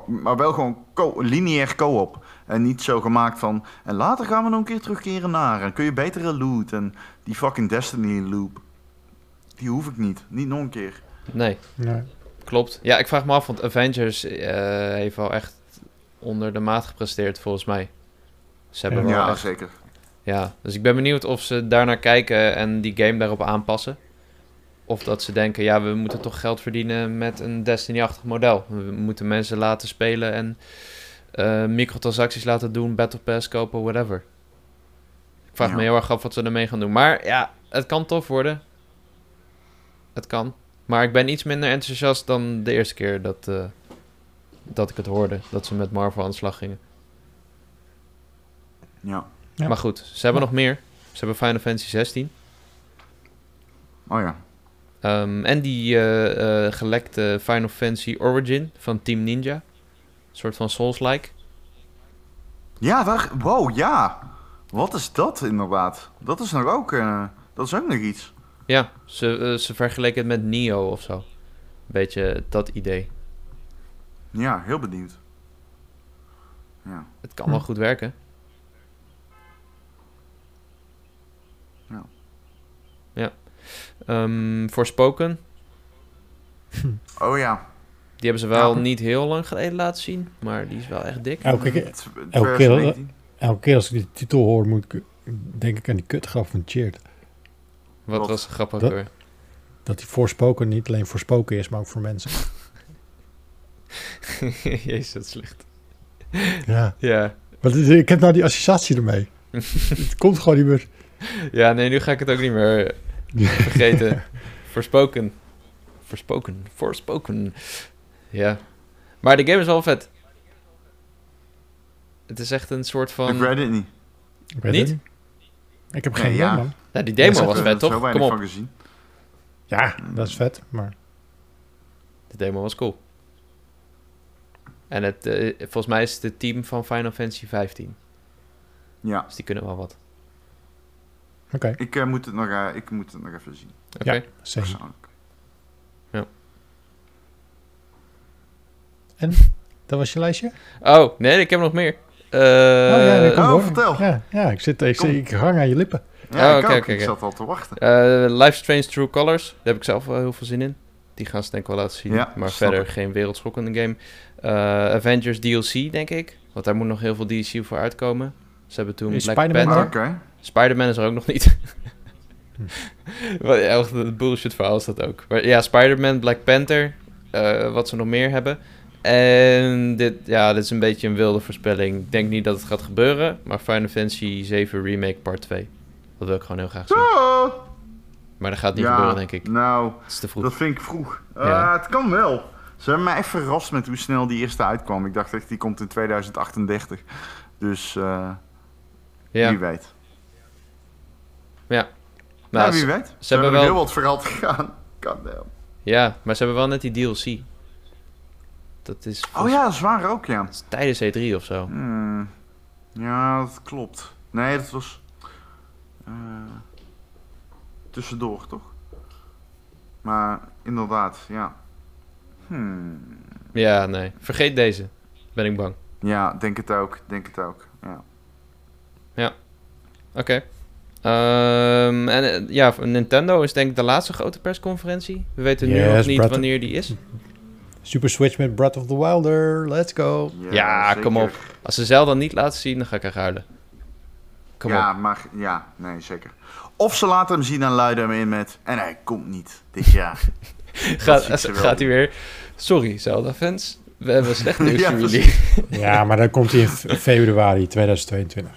Maar wel gewoon co lineair co-op. En niet zo gemaakt van... En later gaan we nog een keer terugkeren naar. En kun je betere loot. En die fucking Destiny loop. Die hoef ik niet. Niet nog een keer. Nee, Nee. Klopt. Ja, ik vraag me af, want Avengers eh, heeft wel echt onder de maat gepresteerd volgens mij. Ze hebben wel Ja, echt zeker. Ja, dus ik ben benieuwd of ze daarnaar kijken en die game daarop aanpassen. Of dat ze denken, ja, we moeten toch geld verdienen met een Destiny-achtig model. We moeten mensen laten spelen en eh, microtransacties laten doen, Battle Pass kopen, whatever. Ik vraag Ja. me heel erg af wat ze ermee gaan doen. Maar ja, het kan tof worden. Het kan. Maar ik ben iets minder enthousiast dan de eerste keer dat, eh, dat ik het hoorde. Dat ze met Marvel aan de slag gingen. Ja. Ja. Maar goed, ze hebben nog meer. Ze hebben Final Fantasy 16. Oh ja. Ehm, en die eh, eh, gelekte Final Fantasy Origin van Team Ninja. Een soort van Souls-like. Ja, daar, wow, ja. Wat is dat inderdaad? Dat is nog ook, eh, dat is ook nog iets. Ja, ze, eh, ze vergeleken het met Nio of zo. Beetje dat idee. Ja, heel benieuwd. Ja. Het kan wel Hm. goed werken. Ja. Ja. Ehm, Forspoken, Oh ja. die hebben ze wel Ja. niet heel lang geleden laten zien. Maar die is wel echt dik. Elke keer, Tw- elke keer- 2019. elke keer als ik die titel hoor, moet ik, denk ik aan die kutgrap van Cheert. Wat was grappig Dat- hoor. Dat die voorspoken niet alleen voorspoken is, maar ook voor mensen. Jezus, dat is slecht. Ja. Ja. Maar dit- ik heb nou die associatie ermee. het komt gewoon niet meer. ja, nee, nu ga ik het ook niet meer vergeten. Forspoken. Forspoken. Forspoken. Ja. Maar de game is wel vet. Het is echt een soort van... Ik weet het niet. Ik weet Niet? het Ik heb geen idee, ja. man. Ja, die demo Ja, was Ik vet, toch? zo weinig Kom op. van gezien. Ja, dat is vet, maar... De demo was cool. En het, eh, volgens mij is het het team van Final Fantasy 15. Ja, Dus die kunnen wel wat. Oké, ik, eh, moet het nog, eh, ik moet het nog even zien. Oké. Ja. zeker. Persoonlijk. Dat was je lijstje? Oh, nee, ik heb nog meer. Eh, oh ja, nee, kom oh, door. vertel. Ja, ja ik, zit, ik, ik hang aan je lippen. Ja, Oh, ik oké, ook. oké, Ik zat al te wachten. eh, Life Strange True Colors. Daar heb ik zelf wel heel veel zin in. Die gaan ze denk ik wel laten zien. Ja, maar verder ik. geen wereldschokkende game. Eh, Avengers DLC, denk ik. Want daar moet nog heel veel DLC voor uitkomen. Ze hebben toen Is Black Spider-Man Panther. er? Oké. Spider-Man is er ook nog niet. Wat ja, echt een bullshit verhaal is dat ook. Maar ja, Spider-Man, Black Panther, eh, wat ze nog meer hebben. En dit, ja, dit is een beetje een wilde voorspelling. Ik denk niet dat het gaat gebeuren, maar Final Fantasy 7 Remake Part 2. Dat wil ik gewoon heel graag zien. Zo. Maar dat gaat niet Ja, gebeuren, denk ik. Nou, Het is te vroeg. dat vind ik vroeg. Eh, Ja. Het kan wel. Ze hebben mij echt verrast met hoe snel die eerste uitkwam. Ik dacht echt, die komt in 2038. Dus eh, Ja, wie weet. ja. Ja, Nou, wie ze, weet. Ze, ze hebben wel- heel wat verhaal te gaan. Goddamn. ja, maar ze hebben wel net die DLC. Dat is, Oh ja, zwaar ook, ja. dat tijdens E3 of zo. Hmm. Ja, dat klopt. Nee, dat was... eh, tussendoor, toch? Maar inderdaad, ja. Hmm. Ja, nee. Vergeet deze. Ben ik bang. Ja, denk het ook. Denk het ook. Ja. Oké. Ehm, en eh, ja, Nintendo is denk ik de laatste grote persconferentie. We weten nu nog niet Breath- wanneer die is. Super Switch met Breath of the Wilder. Let's go. Ja, kom op. Als ze Zelda niet laten zien, dan ga ik er huilen. Kom ja, op. maar ja, nee, zeker. Of ze laten hem zien en luiden hem in met... En hij komt niet dit jaar. Gaat, gaat hij weer... Sorry, Zelda-fans. We hebben slecht nieuws Ja, voor jullie. Ja, maar dan komt hij in fe- februari 2022.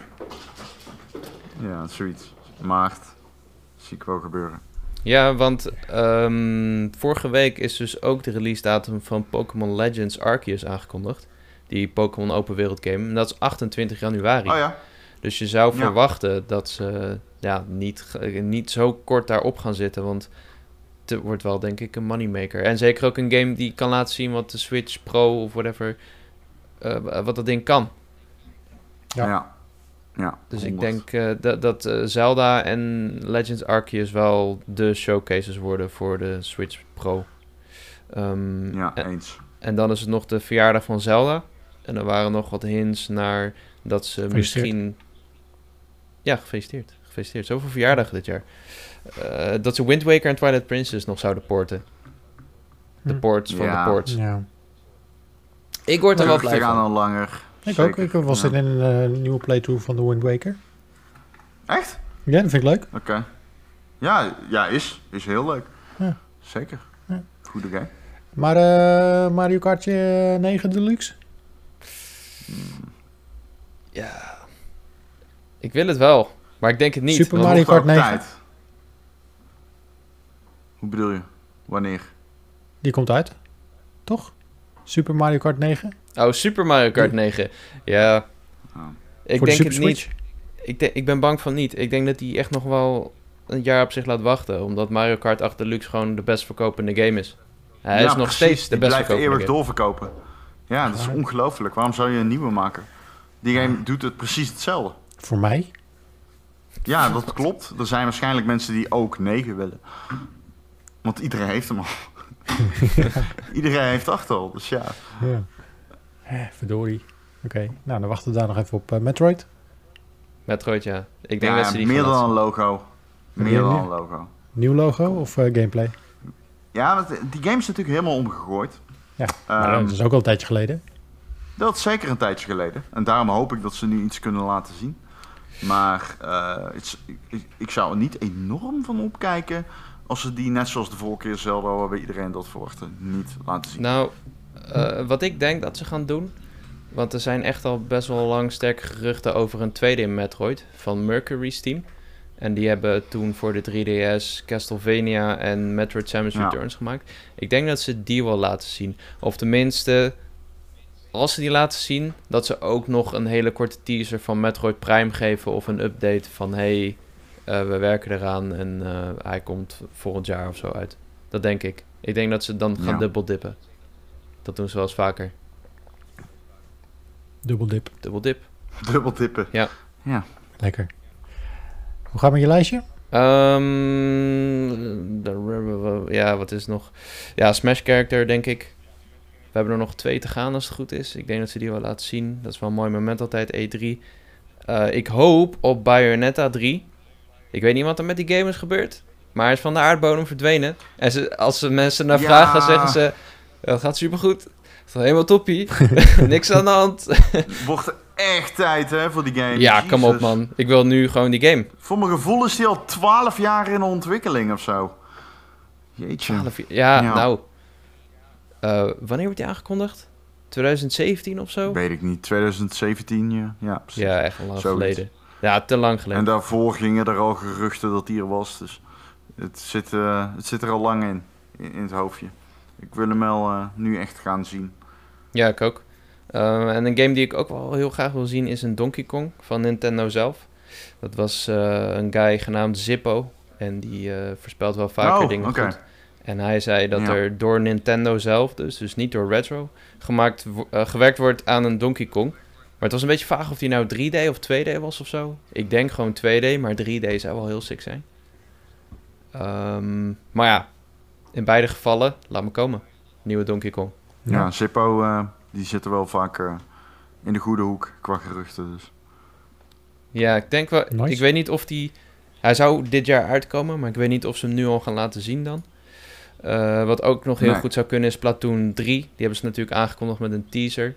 ja, zoiets. Maart. Zie ik wel gebeuren. Ja, want ehm, vorige week is dus ook de release datum van Pokémon Legends Arceus aangekondigd. Die Pokémon open wereld game. En dat is 28 januari. Oh ja. Dus je zou Ja. verwachten dat ze ja, niet, niet zo kort daarop gaan zitten. Want het wordt wel denk ik een moneymaker. En zeker ook een game die kan laten zien wat de Switch Pro of whatever... eh, wat dat ding kan. Ja. Ja. ja. Dus ik 100. denk eh, dat, dat eh, Zelda en Legends Arceus wel de showcases worden voor de Switch Pro. Ehm, Ja, en, eens. en dan is het nog de verjaardag van Zelda. En er waren nog wat hints naar dat ze misschien... Ja, gefeliciteerd. Gefeliciteerd. Zoveel verjaardagen dit jaar. Eh, dat ze Wind Waker en Twilight Princess nog zouden porten. De Hm. ports van Ja. de ports. Ja. Ik word er wel blij van. al langer. Ik Zeker. ook. Ik was Ja. in een eh, nieuwe playthrough van The Wind Waker. Echt? Ja, dat vind ik leuk. Oké. Ja, ja, is. Is heel leuk. Ja. Zeker. Ja. Goede game. Maar eh, Mario Kartje 9 Deluxe? Ja. Ik wil het wel. Maar ik denk het niet. Super Mario Kart ook 9. tijd. Hoe bedoel je? Wanneer? Die komt uit. Toch? Super Mario Kart 9? Oh, Super Mario Kart 9. Ja. Oh. Ik voor de denk Super het Switch? niet. Ik, denk, ik ben bang van niet. Ik denk dat hij echt nog wel een jaar op zich laat wachten. Omdat Mario Kart 8 Deluxe gewoon de best verkopende game is. Hij Ja, is nog precies. steeds de Die best blijft verkopende eeuwig game. doorverkopen. Ja, dat is ongelooflijk. Waarom zou je een nieuwe maken? Die game doet het precies hetzelfde. Voor mij? Ja, dat klopt. Er zijn waarschijnlijk mensen die ook 9 willen. Want iedereen heeft hem al. iedereen heeft 8 al, dus ja. Ja. Eh, verdorie. Oké, nou dan wachten we daar nog even op. Eh, Metroid? Metroid, ja. Ik denk ja, dat ze die meer gaan dan een logo. Meer dan een logo. Nieuw logo of eh, gameplay? Ja, dat, die game is natuurlijk helemaal omgegooid. Ja, maar Ehm, dat is ook al een tijdje geleden. Dat is zeker een tijdje geleden. En daarom hoop ik dat ze nu iets kunnen laten zien. Maar eh, het ik, ik, zou er niet enorm van opkijken als ze die net zoals de vorige keer Zelda, waarbij iedereen dat verwachtte, niet laten zien. Nou, eh, wat ik denk dat ze gaan doen... Want er zijn echt al best wel lang sterke geruchten over een tweede Metroid van Mercury's team. En die hebben toen voor de 3DS Castlevania en Metroid Samus Ja. Returns gemaakt. Ik denk dat ze die wel laten zien. Of tenminste, als ze die laten zien, dat ze ook nog een hele korte teaser van Metroid Prime geven. Of een update van hey, eh, we werken eraan en eh, hij komt volgend jaar of zo uit. Dat denk ik. Ik denk dat ze dan gaan Ja. dubbeldippen. Dat doen ze wel eens vaker. Dubbeldip. Dubbeldip. Dubbel tippen. Lekker. Hoe gaat het met je lijstje? Ehm, ja, wat is nog? Ja, Smash Character, denk ik. We hebben er nog twee te gaan als het goed is. Ik denk dat ze die wel laten zien. Dat is wel een mooi moment altijd, E3. Eh, ik hoop op Bayonetta 3. Ik weet niet wat er met die game is gebeurd. Maar hij is van de aardbodem verdwenen. En ze, als ze mensen naar Ja. vragen, zeggen ze... Dat gaat supergoed. Het is helemaal toppie. Niks aan de hand. Wordt echt tijd hè, voor die game. ja, kom op man. Ik wil nu gewoon die game. Voor mijn gevoel is die al 12 jaar in ontwikkeling of zo. Jeetje. 12 jaar. Ja, Ja. nou. Eh, wanneer wordt die aangekondigd? 2017 of zo? Weet ik niet. 2017, ja. Ja, precies. Ja, echt lang Zoiets. geleden. Ja, te lang En geleden. daarvoor gingen er al geruchten dat hij er was. Dus het zit, eh, het zit er al lang in, in, het hoofdje. Ik wil hem wel eh, nu echt gaan zien. Ja, ik ook. En een game die ik ook wel heel graag wil zien is een Donkey Kong van Nintendo zelf. Dat was een guy genaamd Zippo. En die voorspelt wel vaker Oh, dingen oké. goed. En hij zei dat Ja. er door Nintendo zelf, dus, dus niet door Retro, gemaakt, eh, gewerkt wordt aan een Donkey Kong. Maar het was een beetje vaag of die nou 3D of 2D was of zo. Ik denk gewoon 2D, maar 3D zou wel heel sick zijn. Ehm, maar ja, in beide gevallen, laat me komen. Nieuwe Donkey Kong. Ja, Ja. Zippo, eh, die zit er wel vaak eh, in de goede hoek qua geruchten. Dus. Ja, ik denk wel. Nice. Ik weet niet of die. Hij zou dit jaar uitkomen, maar ik weet niet of ze hem nu al gaan laten zien dan. Eh, wat ook nog heel Nee. goed zou kunnen is Platoon 3. Die hebben ze natuurlijk aangekondigd met een teaser.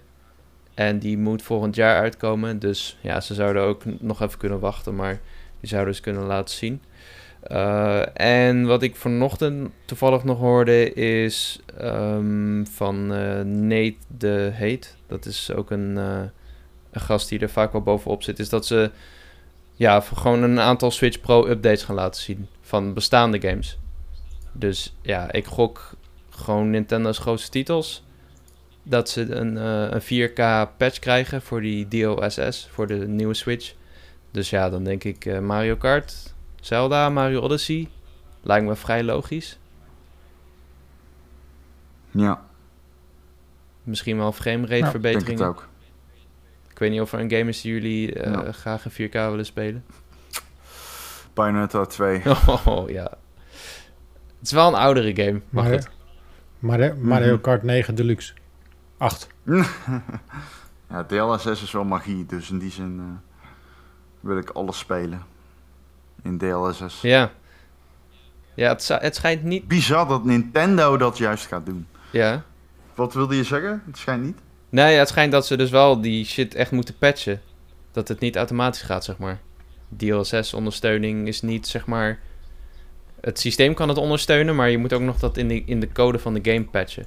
En die moet volgend jaar uitkomen. Dus ja, ze zouden ook nog even kunnen wachten, maar die zouden ze kunnen laten zien. Eh, en wat ik vanochtend toevallig nog hoorde is ehm, van eh, Nate de Heet. Dat is ook een, een gast die er vaak wel bovenop zit. Is dat ze ja, gewoon een aantal Switch Pro updates gaan laten zien van bestaande games. Dus ja, ik gok gewoon Nintendo's grootste titels. Dat ze een, eh, een 4K patch krijgen voor die DLSS, voor de nieuwe Switch. Dus ja, dan denk ik eh, Mario Kart, Zelda, Mario Odyssey. Lijkt me vrij logisch. Ja, Misschien wel framerate Ja, denk verbeteringen. het ook. Ik weet niet of er een game is die jullie eh, Ja. graag in 4K willen spelen. Bayonetta 2. Oh ja. Het is wel een oudere game, maar Maar, goed. Mario, Mario Mhm. Kart 9 Deluxe. 8. ja, DLSS is wel magie, dus in die zin eh, wil ik alles spelen. In DLSS. Ja. Ja, het, het schijnt niet... Bizar dat Nintendo dat juist gaat doen. Ja. Wat wilde je zeggen? Het schijnt niet. Nee, ja, het schijnt dat ze dus wel die shit echt moeten patchen. Dat het niet automatisch gaat, zeg maar. DLSS-ondersteuning is niet, zeg maar... Het systeem kan het ondersteunen, maar je moet ook nog dat in de, in de code van de game patchen.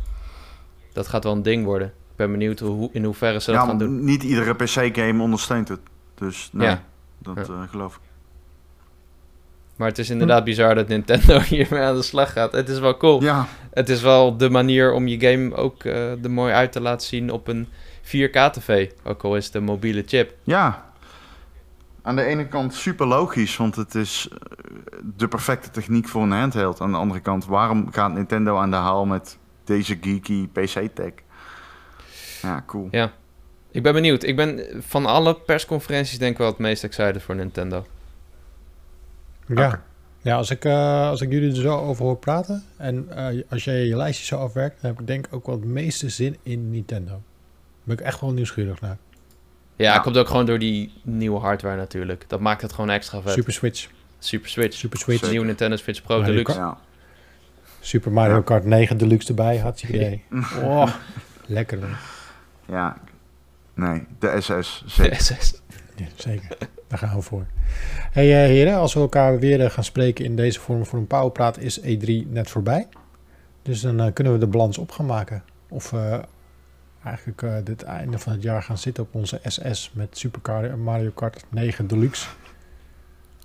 Dat gaat wel een ding worden. Ik ben benieuwd hoe, in hoeverre ze dat gaan doen. niet iedere PC-game ondersteunt het. Dus nee, Ja. dat Ja. eh, geloof ik. Maar het is inderdaad bizar dat Nintendo hiermee aan de slag gaat. Het is wel cool. Ja, Het is wel de manier om je game ook eh, er mooi uit te laten zien op een 4K-tv. Ook al is het een mobiele chip. ja. Aan de ene kant super logisch, want het is eh, de perfecte techniek voor een handheld. Aan de andere kant, waarom gaat Nintendo aan de haal met deze geeky PC-tech? Ja, cool. Ja. Ik ben benieuwd. Ik ben van alle persconferenties denk ik wel het meest excited voor Nintendo. Ja. Ja, als ik, eh, als ik jullie er zo over hoor praten en eh, als jij je lijstje zo afwerkt, dan heb ik denk ik ook wel het meeste zin in Nintendo. Daar ben ik echt wel nieuwsgierig naar. Ja, Ja. komt ook gewoon door die nieuwe hardware natuurlijk. Dat maakt het gewoon extra vet. Super Switch, Super Switch. Super Switch, Zeker. Nieuwe Nintendo Switch Pro Mario Deluxe. Ja. Super Mario Ja. Kart 9 Deluxe erbij, hartstikke idee. Oh, lekker hoor. ja. Nee, de SS. Zeker. SS. Ja, zeker. Daar gaan we voor. Hey eh, heren, als we elkaar weer eh, gaan spreken in deze vorm voor een powerpraat, is E3 net voorbij. Dus dan eh, kunnen we de balans op gaan maken. Of we eigenlijk eh dit einde van het jaar gaan zitten op onze SS met Super Mario Kart 9 Deluxe.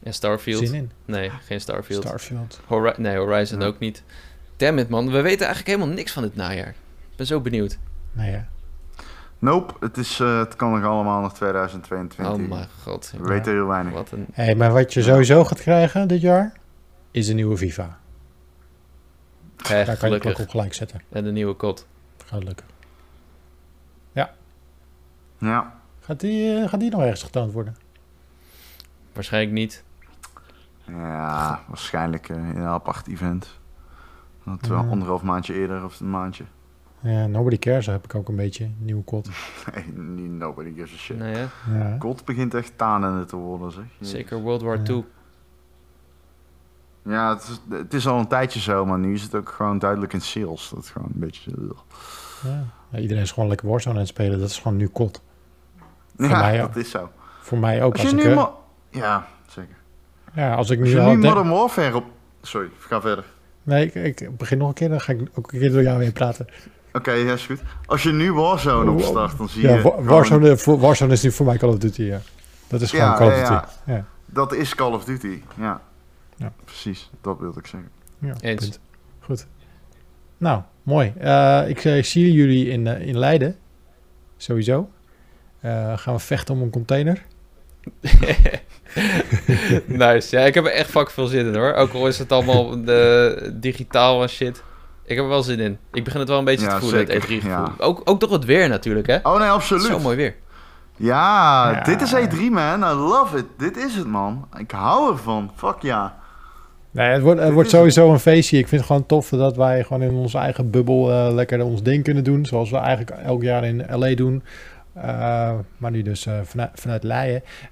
En Starfield. Zin in. Nee, geen Starfield. Starfield. Hori- nee, Horizon Ja. ook niet. Damn it man, we weten eigenlijk helemaal niks van dit najaar. Ik ben zo benieuwd. Nou ja. Nope, het, is, eh, het kan nog allemaal nog 2022. Oh mijn god. We weten heel weinig. Wat een... Hey, maar wat je sowieso gaat krijgen dit jaar, is een nieuwe FIFA. Echt Daar kan je de gelukkig. klok op gelijk zetten. En de nieuwe kot. Gaat lukken. Ja, Gaat die, eh, gaat die nog ergens getoond worden? Waarschijnlijk niet. ja waarschijnlijk eh, in een apart event. Dat wel anderhalf maandje eerder of een maandje. Ja, Nobody Cares heb ik ook een beetje. Nieuwe kot. Nee, niet nobody gives a shit. Nee, hè? Ja. God begint echt tanende te worden, zeg. Jezus. Zeker World War Ja. II. Ja, het is, het is al een tijdje zo, maar nu is het ook gewoon duidelijk in sales. Dat is gewoon een beetje... Ja. Ja, iedereen is gewoon lekker Warzone aan het spelen. Dat is gewoon nu kot. Voor Ja, mij dat is zo. Voor mij ook. Als Als, je nu... eh, Ja, zeker. ja, als ik Als nu je al nu denk- Modern Warfare op... Sorry, ga verder. Nee, ik, ik begin nog een keer. Dan ga ik ook een keer door jou heen praten. Oké, ja, is goed. Als je nu Warzone opstart, dan zie Ja, je... Wa- gewoon- Warzone, voor- Warzone is nu voor mij Call of Duty, ja. Dat is gewoon Ja, Call of ja, Duty. ja. Ja, Dat is Call of Duty, ja. Ja. Precies, dat wilde ik zeggen. ja, Eens. punt. Goed. Nou, mooi. Eh, ik eh, zie jullie in, eh, in Leiden. Sowieso. Eh, gaan we vechten om een container. nice. Ja, ik heb er echt fucking veel zin in hoor. Ook al is het allemaal de, digitaal en shit. Ik heb er wel zin in. Ik begin het wel een beetje Ja, te voelen, zeker, het E3-gevoel. ja. Ook, ook door het weer natuurlijk, hè? Oh nee, absoluut. Zo mooi weer. Ja, Ja. dit is E3 man. I love it. Dit is het man. Ik hou ervan. Fuck ja. Nee, het wordt, het wordt sowieso een feestje. Ik vind het gewoon tof dat wij gewoon in onze eigen bubbel eh, lekker ons ding kunnen doen. Zoals we eigenlijk elk jaar in LA doen. Eh, maar nu dus eh, vanuit, vanuit.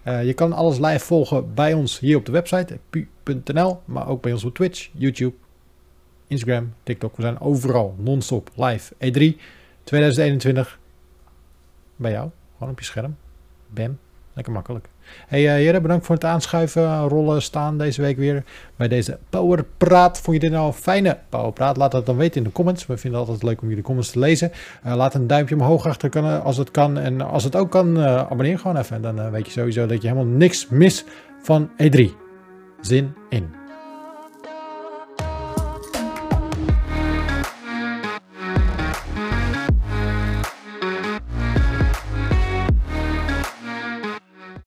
Eh, je kan alles live volgen bij ons hier op de website, pu.nl. Maar ook bij ons op Twitch, YouTube, Instagram, TikTok. We zijn overal non-stop live. E3 2021. Bij jou, gewoon op je scherm. Bam, lekker makkelijk. Hey heren, bedankt voor het aanschuiven, rollen, staan deze week weer bij deze Powerpraat. Vond je dit nou een fijne Powerpraat? Laat dat dan weten in de comments. We vinden het altijd leuk om jullie comments te lezen. Eh, laat een duimpje omhoog achter kunnen als het kan. En als het ook kan, eh, abonneer gewoon even. Dan eh, weet je sowieso dat je helemaal niks mist van E3. Zin in.